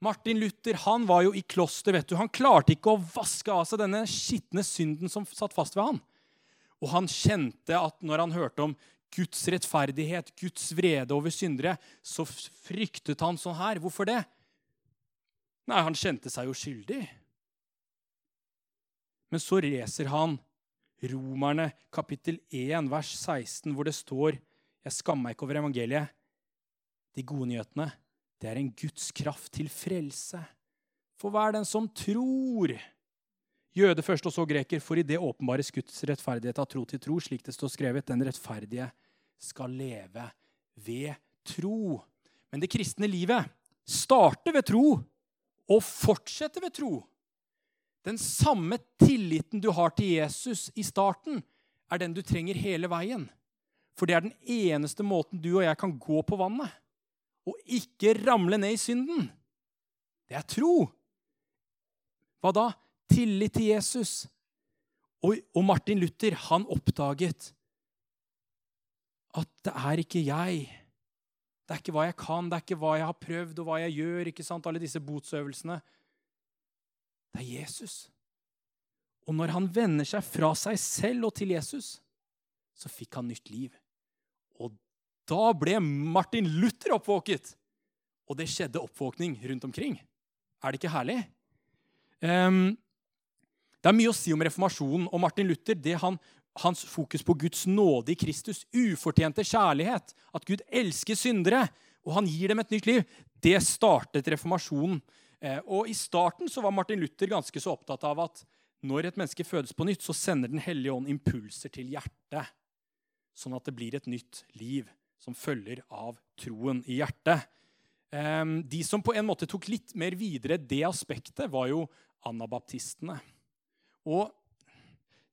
Martin Luther han var jo i kloster. vet du. Han klarte ikke å vaske av seg denne skitne synden som satt fast ved han. Og han kjente at når han hørte om Guds rettferdighet, Guds vrede over syndere, så fryktet han sånn her. Hvorfor det? Nei, han kjente seg jo skyldig. Men så reser han Romerne kapittel 1, vers 16, hvor det står Jeg skammer meg ikke over evangeliet. De gode nyhetene, det er en Guds kraft til frelse. For hver den som tror Jøde først og så greker, for i det åpenbares Guds rettferdighet av tro til tro, slik det står skrevet, den rettferdige skal leve ved tro. Men det kristne livet starter ved tro og fortsette ved tro. Den samme tilliten du har til Jesus i starten, er den du trenger hele veien. For det er den eneste måten du og jeg kan gå på vannet og ikke ramle ned i synden. Det er tro. Hva da? Tillit til Jesus. Og, og Martin Luther han oppdaget at det er ikke jeg. Det er ikke hva jeg kan, det er ikke hva jeg har prøvd, og hva jeg gjør. ikke sant? Alle disse botsøvelsene. Det er Jesus. Og når han vender seg fra seg selv og til Jesus, så fikk han nytt liv. Og da ble Martin Luther oppvåket. Og det skjedde oppvåkning rundt omkring. Er det ikke herlig? Um, det er mye å si om reformasjonen og Martin Luther. det han, Hans fokus på Guds nåde i Kristus, ufortjente kjærlighet, at Gud elsker syndere, og han gir dem et nytt liv, det startet reformasjonen. Eh, og I starten så var Martin Luther ganske så opptatt av at når et menneske fødes på nytt, så sender Den hellige ånd impulser til hjertet, sånn at det blir et nytt liv som følger av troen i hjertet. Ehm, de som på en måte tok litt mer videre det aspektet, var jo anabaptistene. Og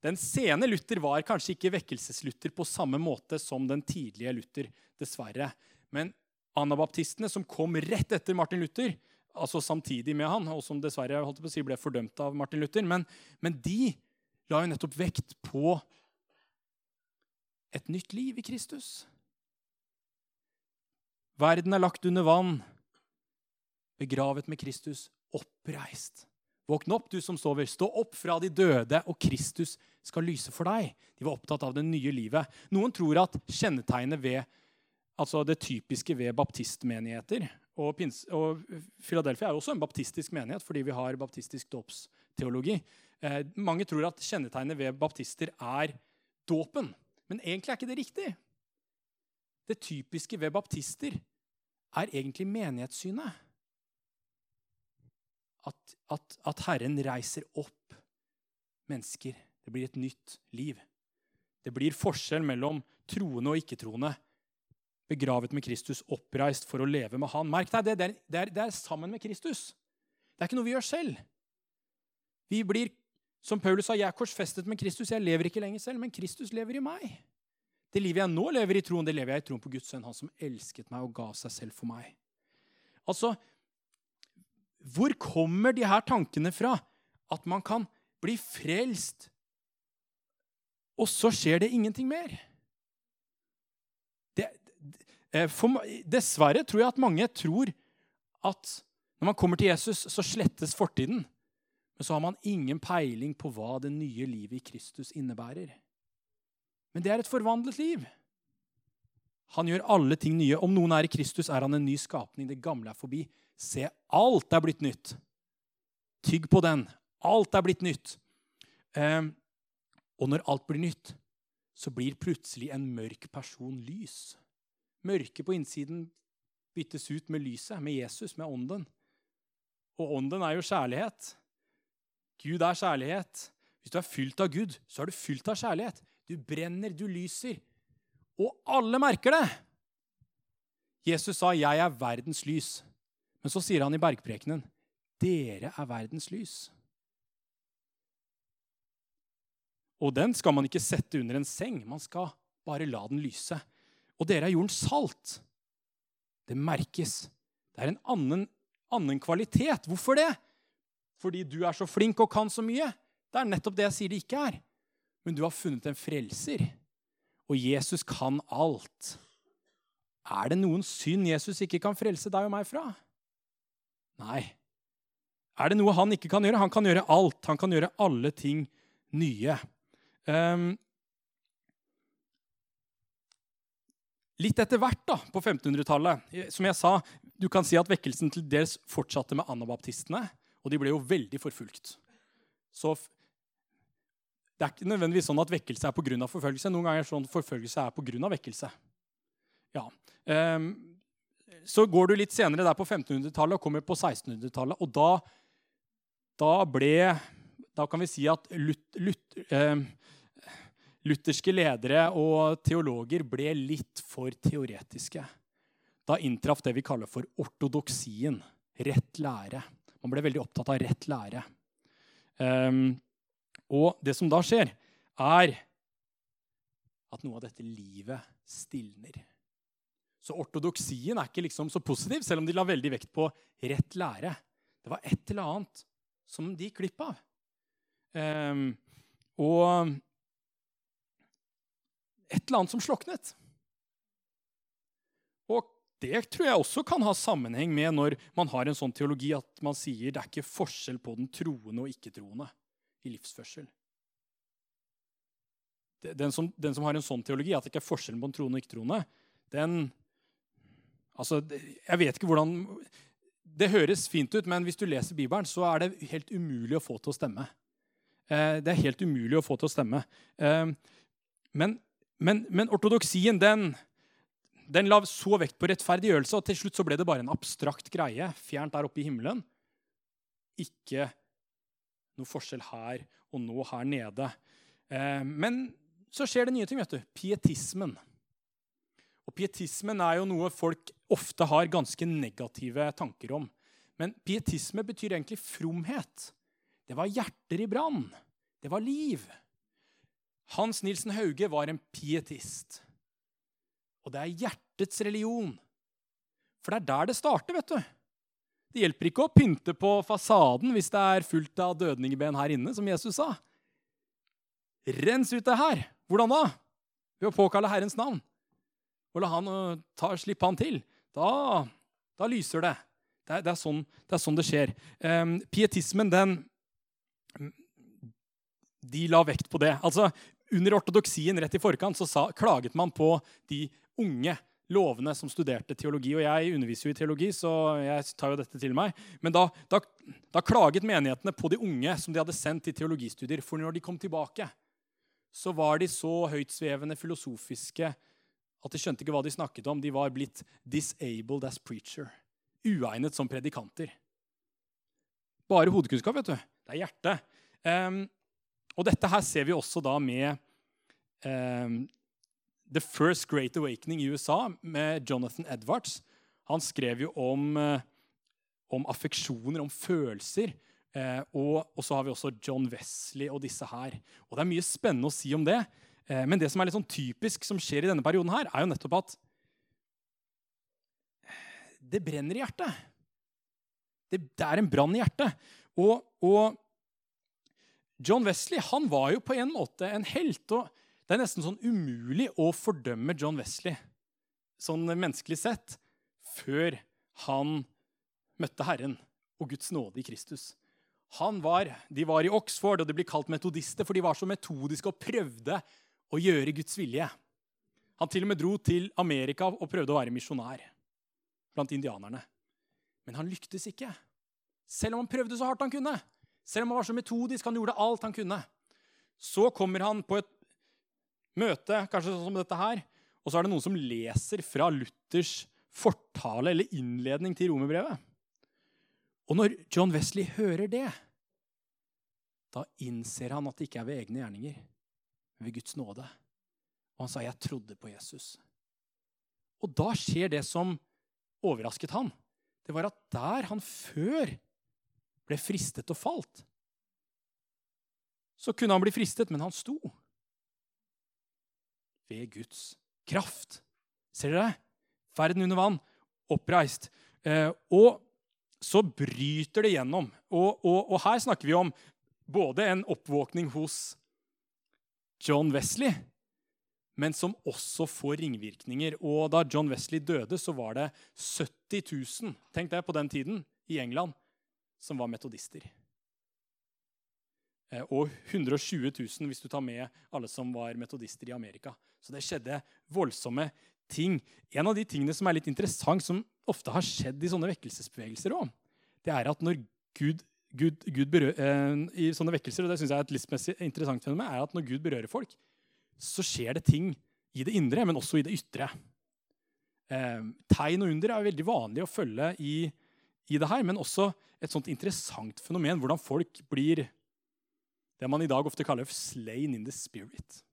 den sene Luther var kanskje ikke vekkelseslutter på samme måte som den tidlige Luther, dessverre. Men anabaptistene, som kom rett etter Martin Luther, altså samtidig med han, og som dessverre holdt på å si, ble fordømt av Martin Luther, men, men de la jo nettopp vekt på et nytt liv i Kristus. Verden er lagt under vann, begravet med Kristus, oppreist. Våkn opp, du som sover. Stå opp fra de døde, og Kristus skal lyse for deg. De var opptatt av det nye livet. Noen tror at kjennetegnet ved altså det typiske ved baptistmenigheter og, Pins, og Philadelphia er jo også en baptistisk menighet fordi vi har baptistisk dåpsteologi. Eh, mange tror at kjennetegnet ved baptister er dåpen. Men egentlig er ikke det riktig. Det typiske ved baptister er egentlig menighetssynet. At, at, at, Herren reiser opp mennesker. Det blir et nytt liv. Det blir forskjell mellom troende og ikke-troende. Begravet med Kristus, oppreist for å leve med Han. Merk deg, det, det, er, det er sammen med Kristus. Det er ikke noe vi gjør selv. Vi blir, som Paulus sa, jeg er korsfestet med Kristus. Jeg lever ikke lenger selv, men Kristus lever i meg. Det livet jeg nå lever i troen, det lever jeg i troen på Guds sønn, han som elsket meg og ga seg selv for meg. Altså, hvor kommer de her tankene fra? At man kan bli frelst, og så skjer det ingenting mer? Det, eh, for, dessverre tror jeg at mange tror at når man kommer til Jesus, så slettes fortiden. Men så har man ingen peiling på hva det nye livet i Kristus innebærer. Men det er et forvandlet liv. Han gjør alle ting nye. Om noen er i Kristus, er han en ny skapning. Det gamle er forbi. Se, alt er blitt nytt. Tygg på den. Alt er blitt nytt. Eh, og når alt blir nytt, så blir plutselig en mørk person lys. Mørket på innsiden byttes ut med lyset, med Jesus, med ånden. Og ånden er jo kjærlighet. Gud er kjærlighet. Hvis du er fylt av Gud, så er du fylt av kjærlighet. Du brenner, du lyser. Og alle merker det. Jesus sa, 'Jeg er verdens lys'. Men så sier han i bergprekenen, 'Dere er verdens lys'. Og den skal man ikke sette under en seng. Man skal bare la den lyse. Og dere er jordens salt. Det merkes. Det er en annen, annen kvalitet. Hvorfor det? Fordi du er så flink og kan så mye. Det er nettopp det jeg sier det ikke er. Men du har funnet en frelser, og Jesus kan alt. Er det noen synd Jesus ikke kan frelse deg og meg fra? Nei. Er det noe han ikke kan gjøre? Han kan gjøre alt. Han kan gjøre alle ting nye. Um, litt etter hvert, da, på 1500-tallet Som jeg sa, du kan si at vekkelsen til dels fortsatte med anabaptistene. Og de ble jo veldig forfulgt. Så det er ikke nødvendigvis sånn at vekkelse er pga. forfølgelse. Noen ganger er sånn at forfølgelse er pga. vekkelse. Ja. Um, så går du litt senere der på 1500-tallet og kommer på 1600-tallet. Og da, da, ble Da kan vi si at lut, lut, eh, lutherske ledere og teologer ble litt for teoretiske. Da inntraff det vi kaller for ortodoksien. Rett lære. Man ble veldig opptatt av rett lære. Um, og det som da skjer, er at noe av dette livet stilner. Så ortodoksien er ikke liksom så positiv, selv om de la veldig vekt på rett lære. Det var et eller annet som de gikk glipp av. Um, og et eller annet som sloknet. Og det tror jeg også kan ha sammenheng med når man har en sånn teologi at man sier det er ikke forskjell på den troende og ikke-troende i livsførsel. Den som, den som, har en sånn teologi, at det ikke er forskjellen på den troende og ikke-troende, den Altså, jeg vet ikke hvordan Det høres fint ut, men hvis du leser Bibelen, så er det helt umulig å få til å stemme. Eh, det er helt umulig å få til å stemme. Eh, men, men, men ortodoksien, den, den la så vekt på rettferdiggjørelse, og til slutt så ble det bare en abstrakt greie fjernt der oppe i himmelen. Ikke noe forskjell her og nå her nede. Eh, men så skjer det nye ting. vet du. Pietismen. Og Pietismen er jo noe folk ofte har ganske negative tanker om. Men pietisme betyr egentlig fromhet. Det var hjerter i brann. Det var liv. Hans Nilsen Hauge var en pietist. Og det er hjertets religion. For det er der det starter, vet du. Det hjelper ikke å pynte på fasaden hvis det er fullt av dødningben her inne, som Jesus sa. Rens ut det her. Hvordan da? Ved å påkalle Herrens navn. Og la han uh, ta, slippe han til. Da, da lyser det. Det er, det, er sånn, det er, sånn, det skjer. Um, pietismen, den De la vekt på det. Altså, Under ortodoksien rett i forkant så sa, klaget man på de unge lovene som studerte teologi. Og jeg underviser jo i teologi, så jeg tar jo dette til meg. Men da, da, da klaget menighetene på de unge som de hadde sendt til teologistudier. For når de kom tilbake, så var de så høytsvevende filosofiske at de skjønte ikke hva de snakket om. De var blitt 'disabled as preacher'. Uegnet som predikanter. Bare hodekunnskap, vet du. Det er hjertet. Um, og dette her ser vi også da med um, The First Great Awakening i USA med Jonathan Edwards. Han skrev jo om, eh, om affeksjoner, om følelser. Eh, og, og, så har vi også John Wesley og disse her. Og Det er mye spennende å si om det. Eh, men det som er litt sånn typisk som skjer i denne perioden, her, er jo nettopp at det brenner i hjertet. Det, det er en brann i hjertet. Og, og, John Wesley han var jo på en måte en helt. og det er nesten sånn umulig å fordømme John Wesley sånn menneskelig sett før han møtte Herren og Guds nåde i Kristus. Var, de var i Oxford, og de ble kalt metodister, for de var så metodiske og prøvde å gjøre Guds vilje. Han til og med dro til Amerika og prøvde å være misjonær blant indianerne. Men han lyktes ikke. Selv om han prøvde så hardt han kunne. Selv om han var så metodisk, han gjorde alt han kunne. Så kommer han på et møte, kanskje sånn som dette her, og så er det noen som leser fra Luthers fortale eller innledning til romerbrevet. Og når John Wesley hører det, da innser han at det ikke er ved egne gjerninger, ved Guds nåde. Og han sa, 'Jeg trodde på Jesus'. Og da skjer det som overrasket han. Det var at der han før ble fristet og falt, så kunne han bli fristet, men han sto ved Guds kraft. Ser dere? Verden under vann. Oppreist. Eh, og så bryter det gjennom. Og, og, og her snakker vi om både en oppvåkning hos John Wesley, men som også får ringvirkninger. Og da John Wesley døde, så var det 70 000 tenk det, på den tiden, i England som var metodister. Eh, og 120 000 hvis du tar med alle som var metodister i Amerika. Så det skjedde voldsomme ting. En av de tingene som er litt interessant, som ofte har skjedd i sånne vekkelsesbevegelser òg, det er at når Gud, Gud, Gud berører, eh, I sånne vekkelser, og det synes jeg er et livsmessig interessant fenomen, er at når Gud berører folk, så skjer det ting i det indre, men også i det ytre. Eh, tegn og under er veldig vanlig å følge i, i det her, men også et sånt interessant fenomen. Hvordan folk blir det man i dag ofte kaller 'slain in the spirit'.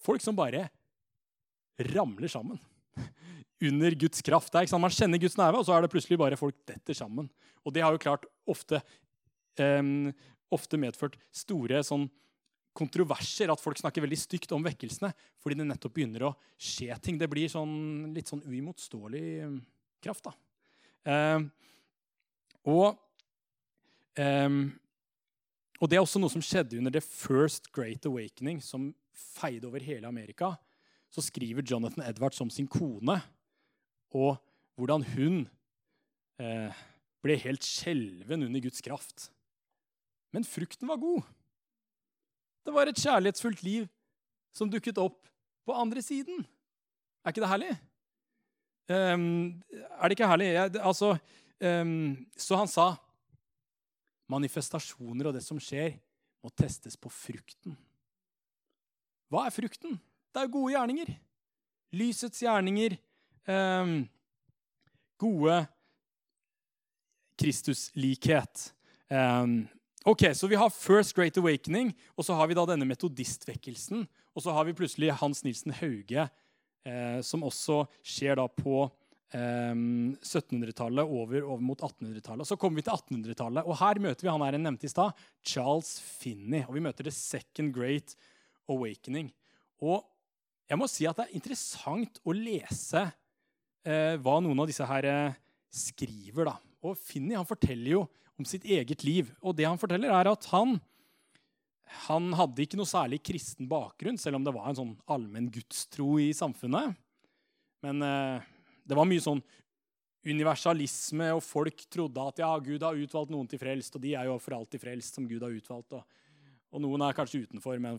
Folk som bare ramler sammen under Guds kraft. Det er, Man kjenner Guds nerve, og så er det plutselig bare folk detter sammen. Og det har jo klart ofte, um, ofte medført store sånn, kontroverser, at folk snakker veldig stygt om vekkelsene fordi det nettopp begynner å skje ting. Det blir sånn, litt sånn uimotståelig kraft. Um, og, um, og det er også noe som skjedde under The First Great Awakening, som feide over hele Amerika. Så skriver Jonathan Edwards om sin kone og hvordan hun eh, ble helt skjelven under Guds kraft. Men frukten var god. Det var et kjærlighetsfullt liv som dukket opp på andre siden. Er ikke det herlig? Um, er det ikke herlig? Jeg, altså, um, så han sa manifestasjoner og det som skjer, må testes på frukten. Hva er frukten? Det er gode gjerninger. Lysets gjerninger. Um, gode Kristuslikhet. Um, ok, Så vi har First Great Awakening, og så har vi da denne metodistvekkelsen. Og så har vi plutselig Hans Nilsen Hauge, eh, som også skjer da på 1700-tallet ehm, over, over, mot 1800-tallet. Så kommer vi til 1800-tallet, og her møter vi han her jeg nevnte i stad, Charles Finney. Og vi møter The Second Great Awakening. Og jeg må si at det er interessant å lese eh, hva noen av disse her eh, skriver. da. Og Finni forteller jo om sitt eget liv. Og det han forteller, er at han, han hadde ikke noe særlig kristen bakgrunn, selv om det var en sånn allmenn gudstro i samfunnet. Men eh, det var mye sånn universalisme, og folk trodde at ja, Gud har utvalgt noen til frelst, og de er jo for alltid frelst som Gud har utvalgt. Og, og noen er kanskje utenfor, men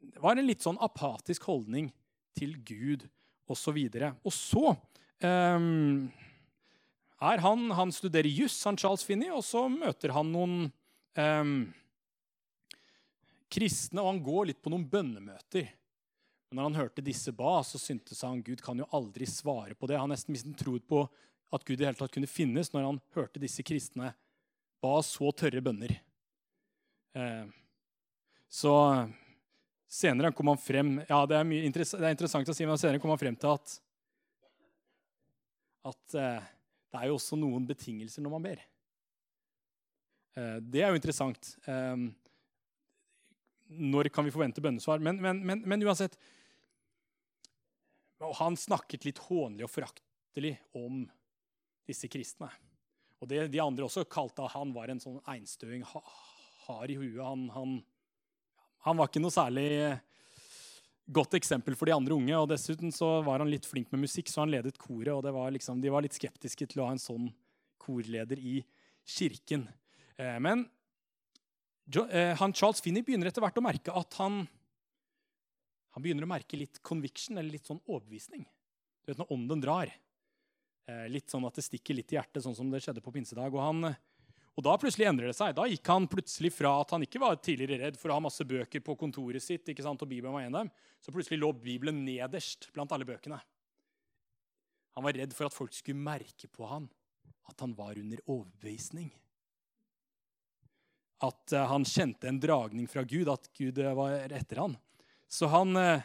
det var en litt sånn apatisk holdning til Gud osv. Og, så og så um, er han Han studerer juss, han Charles Finney, og så møter han noen um, kristne, og han går litt på noen bønnemøter. Men når han hørte disse ba, så syntes han Gud kan jo aldri svare på det. Han nesten mistet troen på at Gud i hele tatt kunne finnes når han hørte disse kristne ba så tørre bønner. Eh, så senere kom han frem ja, det er, interess det er, interessant å si, men senere kom han frem til at, at eh, det er jo også noen betingelser når man ber. Eh, det er jo interessant. Eh, når kan vi forvente bønnesvar? Men, men, men, men uansett han snakket litt hånlig og foraktelig om disse kristne. Og det de andre også kalte han var en sånn einstøing, hard i huet. Han, han, han, var ikke noe særlig godt eksempel for de andre unge. Og dessuten så var han litt flink med musikk, så han ledet koret. Og var liksom, de var litt skeptiske til å ha en sånn korleder i kirken. Eh, men eh, han Charles Finney begynner etter hvert å merke at han han begynner å merke litt conviction, eller litt sånn overbevisning. Du vet når ånden drar. Eh, litt sånn at det stikker litt i hjertet, sånn som det skjedde på pinsedag. Og, han, og da plutselig endrer det seg. Da gikk han plutselig fra at han ikke var tidligere redd for å ha masse bøker på kontoret sitt, ikke sant, og Bibelen var en av dem, så plutselig lå Bibelen nederst blant alle bøkene. Han var redd for at folk skulle merke på han at han var under overbevisning. At uh, han kjente en dragning fra Gud, at Gud uh, var etter han. Så han, eh,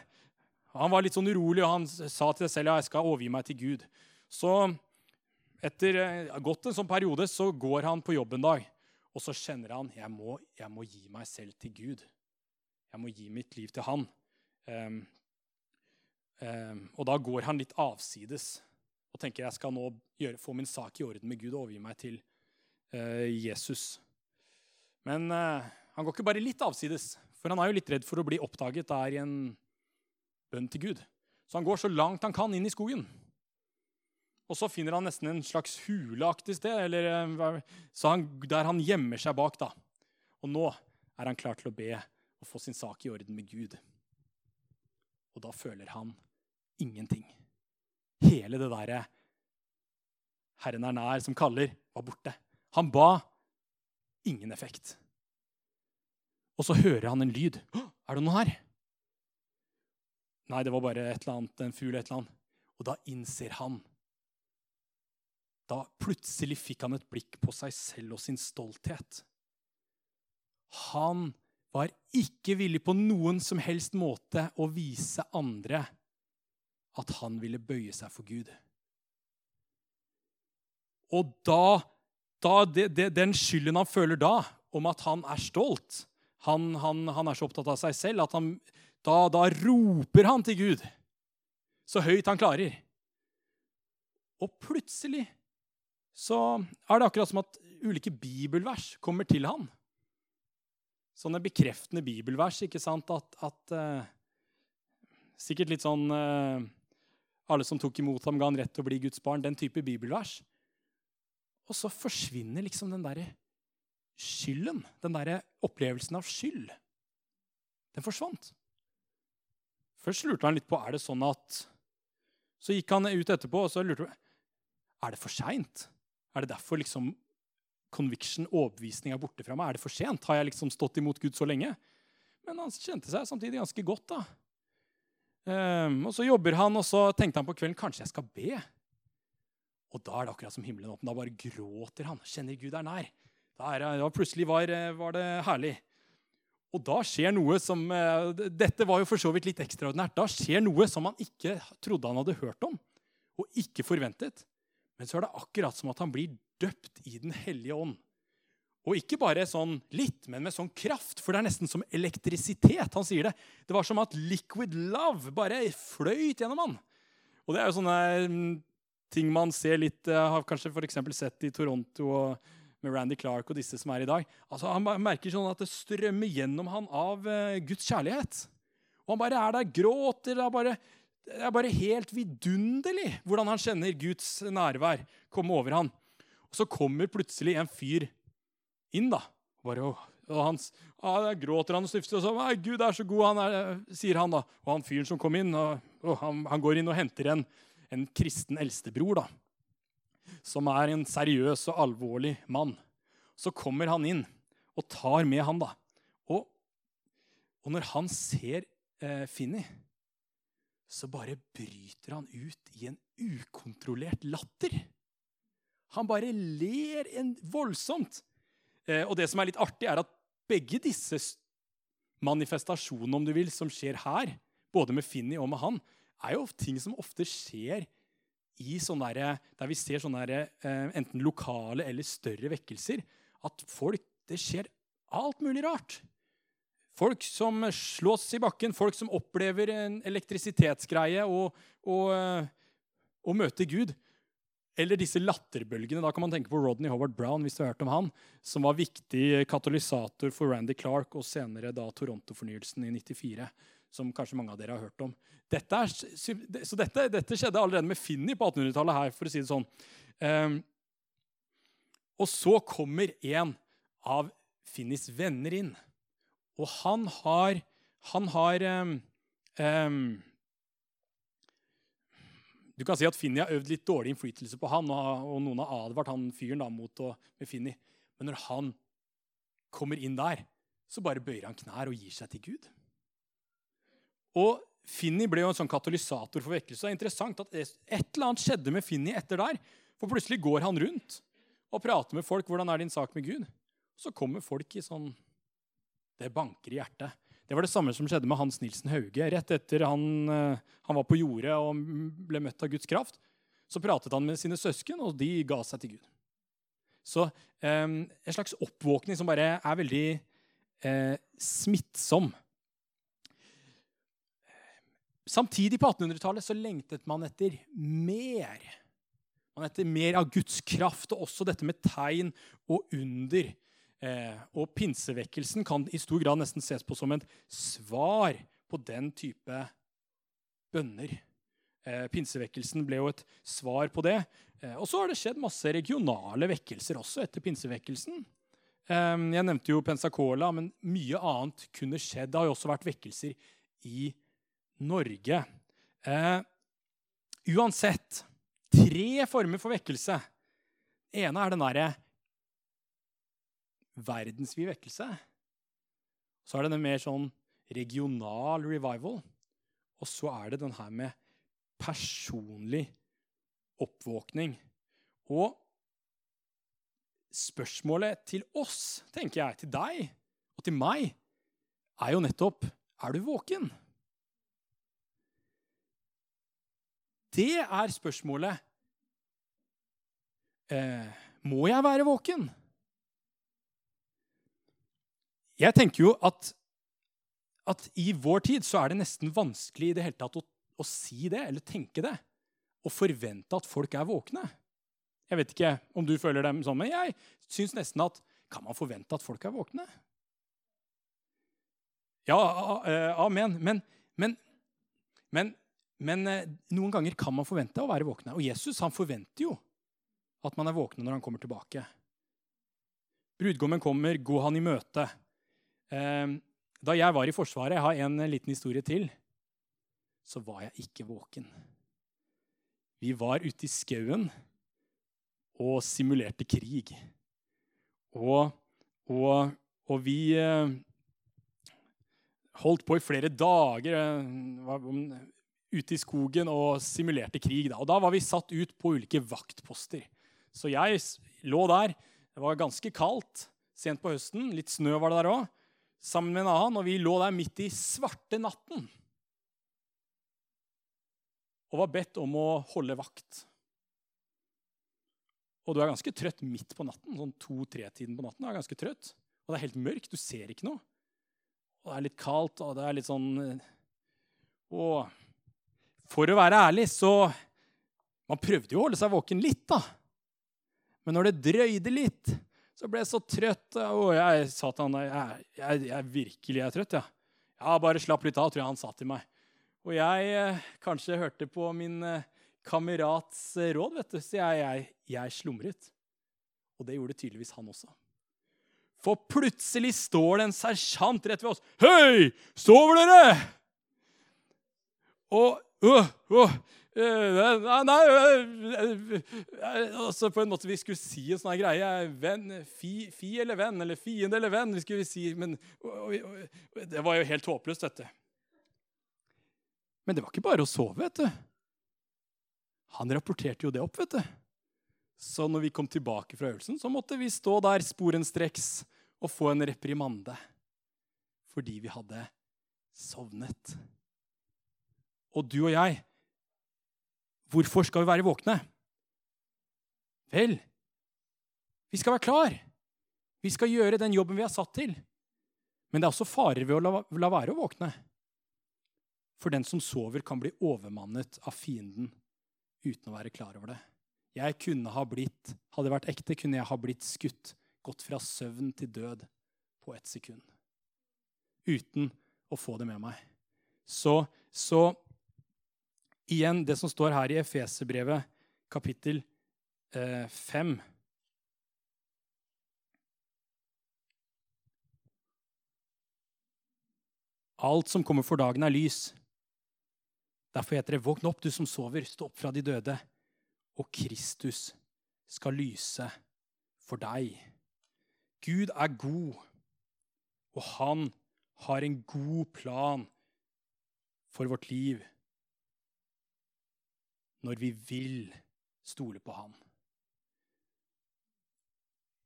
han, var litt sånn urolig, og han sa til seg selv ja, jeg skal overgi meg til Gud. Så etter eh, gått en sånn periode så går han på jobb en dag, og så kjenner han jeg må, jeg må gi meg selv til Gud. Jeg må gi mitt liv til han. Um, um, og da går han litt avsides og tenker jeg skal nå gjøre, få min sak i orden med Gud og overgi meg til uh, Jesus. Men uh, han går ikke bare litt avsides, for han er jo litt redd for å bli oppdaget der i en bønn til Gud. Så han går så langt han kan inn i skogen. Og så finner han nesten en slags huleaktig sted, eller, eh, han, der han gjemmer seg bak. da. Og nå er han klar til å be og få sin sak i orden med Gud. Og da føler han ingenting. Hele det derre 'Herren er nær', som kaller, var borte. Han ba. Ingen effekt. Og så hører han en lyd. 'Er det noe her?' Nei, det var bare et eller annet, en fugl. et eller annet. Og da innser han Da plutselig fikk han et blikk på seg selv og sin stolthet. Han var ikke villig på noen som helst måte å vise andre at han ville bøye seg for Gud. Og da, da det, det, Den skylden han føler da, om at han er stolt Han, han, han er så opptatt av seg selv at han, da, da roper han til Gud så høyt han klarer. Og plutselig så er det akkurat som at ulike bibelvers kommer til han. Sånne bekreftende bibelvers, ikke sant? At, at uh, Sikkert litt sånn uh, alle som tok imot ham, ga han rett til å bli Guds barn. Den type bibelvers. Og så forsvinner liksom den derre skylden, den derre opplevelsen av skyld. Den forsvant. Først lurte han litt på er det sånn at Så gikk han ut etterpå og så lurte han, er det for seint. Er det derfor liksom conviction, overbevisning, er borte fra meg? Er det for sent? Har jeg liksom stått imot Gud så lenge? Men han kjente seg samtidig ganske godt. da. Um, og Så jobber han, og så tenkte han på kvelden kanskje jeg skal be. Og da er det akkurat som himmelen åpen. Da bare gråter han. Kjenner Gud er nær. Da, er, da plutselig var, var, det herlig. Og da skjer noe som uh, Dette var jo for så vidt litt ekstraordinært. Da skjer noe som han ikke trodde han hadde hørt om, og ikke forventet. Men så er det akkurat som at han blir døpt i Den hellige ånd. Og ikke bare sånn litt, men med sånn kraft, for det er nesten som elektrisitet. Han sier det. Det var som at liquid love bare fløyt gjennom han. Og det er jo sånne mm, ting man ser litt eh, Har kanskje f.eks. sett i Toronto og med Randy Clark og disse som er i dag. Altså, Han merker sånn at det strømmer gjennom han av uh, Guds kjærlighet. Og han bare er der, gråter. Det bare, det er bare helt vidunderlig hvordan han kjenner Guds nærvær komme over han. Og så kommer plutselig en fyr inn, da. Bare, og, og han, gråter han og stifter, og sånn. 'Gud er så god', han er, sier han. da. Og han fyren som kom inn, og, og han, han, går inn og henter en, en kristen eldstebror, da. Som er en seriøs og alvorlig mann. Så kommer han inn og tar med han, da. Og, og når han ser eh, Finni, så bare bryter han ut i en ukontrollert latter. Han bare ler en voldsomt. Eh, og det som er litt artig, er at begge disse manifestasjonene om du vil, som skjer her, både med Finni og med han, er jo ting som ofte skjer i sånne der, der vi ser sånne der, eh, enten lokale eller større vekkelser. At folk Det skjer alt mulig rart. Folk som slås i bakken, folk som opplever en elektrisitetsgreie og, og, eh, og møter Gud. Eller disse latterbølgene. Da kan man tenke på Rodney Howard Brown, hvis du har hørt om han, som var viktig katalysator for Randy Clark og senere da Toronto-fornyelsen i 94. Som kanskje mange av dere har hørt om. Dette er, så dette, dette, skjedde allerede med Finni på 1800-tallet her, for å si det sånn. Um, og så kommer en av Finnis venner inn. Og han har, han har um, um, du kan si at Finni har øvd litt dårlig innflytelse på han, og, noen har advart han fyren da, mot å, med Finni. Men når han kommer inn der, så bare bøyer han knær og gir seg til Gud. Og Finni ble jo en sånn katalysator for vekkelse. Det er interessant at Et eller annet skjedde med Finni etter der. For plutselig går han rundt og prater med folk. 'Hvordan er din sak med Gud?' Så kommer folk i sånn Det banker i hjertet. Det var det samme som skjedde med Hans Nilsen Hauge. Rett etter han, eh, han var på jordet og ble møtt av Guds kraft, så pratet han med sine søsken, og de ga seg til Gud. Så eh, en slags oppvåkning som bare er veldig eh, smittsom. Samtidig på 1800-tallet så lengtet man etter mer. Man etter mer av Guds kraft, og også dette med tegn og under. Eh, og pinsevekkelsen kan i stor grad nesten ses på som et svar på den type bønner. Eh, pinsevekkelsen ble jo et svar på det. Eh, og så har det skjedd masse regionale vekkelser også etter pinsevekkelsen. Eh, jeg nevnte jo Pensacola, men mye annet kunne skjedd. Det har jo også vært vekkelser i Norge. Eh, uansett tre former for vekkelse. Den ene er den derre verdensvid vekkelse. Så er det den mer sånn regional revival. Og så er det den her med personlig oppvåkning. Og spørsmålet til oss, tenker jeg, til deg og til meg, er jo nettopp er du våken? Det er spørsmålet. Eh, må jeg være våken? Jeg tenker jo at, at, i vår tid så er det nesten vanskelig i det hele tatt å, å si det eller tenke det. Og forvente at folk er våkne. Jeg vet ikke om du føler dem sånn, men jeg syns nesten at Kan man forvente at folk er våkne? Ja, eh, amen. Men, men, men men eh, noen ganger kan man forvente å være våkne. Og Jesus han forventer jo at man er våkne når han kommer tilbake. Brudgommen kommer, gå han i møte. Eh, da jeg var i Forsvaret, jeg har en liten historie til, så var jeg ikke våken. Vi var ute i skauen og simulerte krig. Og, og, og vi eh, holdt på i flere dager ute i skogen og simulerte krig. Da. Og da var vi satt ut på ulike vaktposter. Så jeg lå der. Det var ganske kaldt sent på høsten. Litt snø var det der òg. Sammen med en annen. Og vi lå der midt i svarte natten. Og var bedt om å holde vakt. Og du er ganske trøtt midt på natten. Sånn to-tre-tiden på natten. Du er ganske trøtt. Og det er helt mørkt. Du ser ikke noe. Og det er litt kaldt, og det er litt sånn Og eh, for å være ærlig, så Man prøvde jo å holde seg våken litt, da. Men når det drøyde litt, så ble jeg så trøtt. Og jeg sa til han jeg, jeg, jeg virkelig er trøtt, ja. Ja, bare slapp litt av, tror jeg han sa til meg. Og jeg eh, kanskje hørte på min eh, kamerats eh, råd, vet du, så jeg, jeg, jeg slumret. Og det gjorde tydeligvis han også. For plutselig står det en sersjant rett ved oss. Hei, sover dere? Og øh, uh, Nei, nei altså På en måte vi skulle si en sånn greie. Venn, fi, fi, eller venn, eller fiende eller venn. vi skulle si, Men det var jo helt håpløst, dette. Men det var ikke bare å sove, vet du. Han rapporterte jo det opp, vet du. Så når vi kom tilbake fra øvelsen, så måtte vi stå der sporenstreks og få en reprimande. Fordi vi hadde sovnet. Og du og jeg, hvorfor skal vi være våkne? Vel, vi skal være klar. Vi skal gjøre den jobben vi er satt til. Men det er også farer ved å la, være å våkne. For den som sover, kan bli overmannet av fienden uten å være klar over det. Jeg kunne ha blitt, Hadde det vært ekte, kunne jeg ha blitt skutt, gått fra søvn til død på ett sekund. Uten å få det med meg. Så, så igjen det som står her i Efeserbrevet, kapittel eh, 5. Alt som kommer for dagen, er lys. Derfor heter det, våkn opp, du som sover, stå opp fra de døde, og Kristus skal lyse for deg. Gud er god, og han har en god plan for vårt liv når vi vil stole på Han.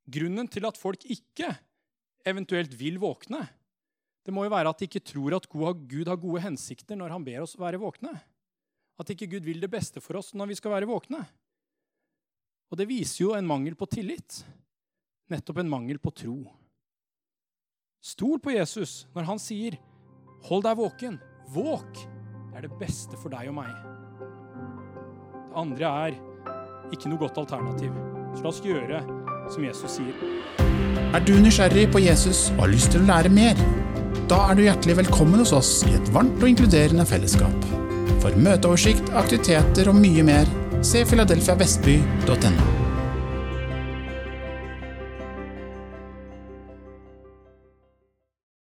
Grunnen til at folk ikke eventuelt vil våkne, det må jo være at de ikke tror at Gud har gode hensikter når han ber oss være våkne. At ikke Gud vil det beste for oss når vi skal være våkne. Og det viser jo en mangel på tillit. Nettopp en mangel på tro. Stol på Jesus når han sier, 'Hold deg våken. Våk.' Det er det beste for deg og meg. Andre er ikke noe godt alternativ. Så la oss gjøre som Jesus sier. Er du nysgjerrig på Jesus og har lyst til å lære mer? Da er du hjertelig velkommen hos oss i et varmt og inkluderende fellesskap. For møteoversikt, aktiviteter og mye mer, se filadelfiavestby.no.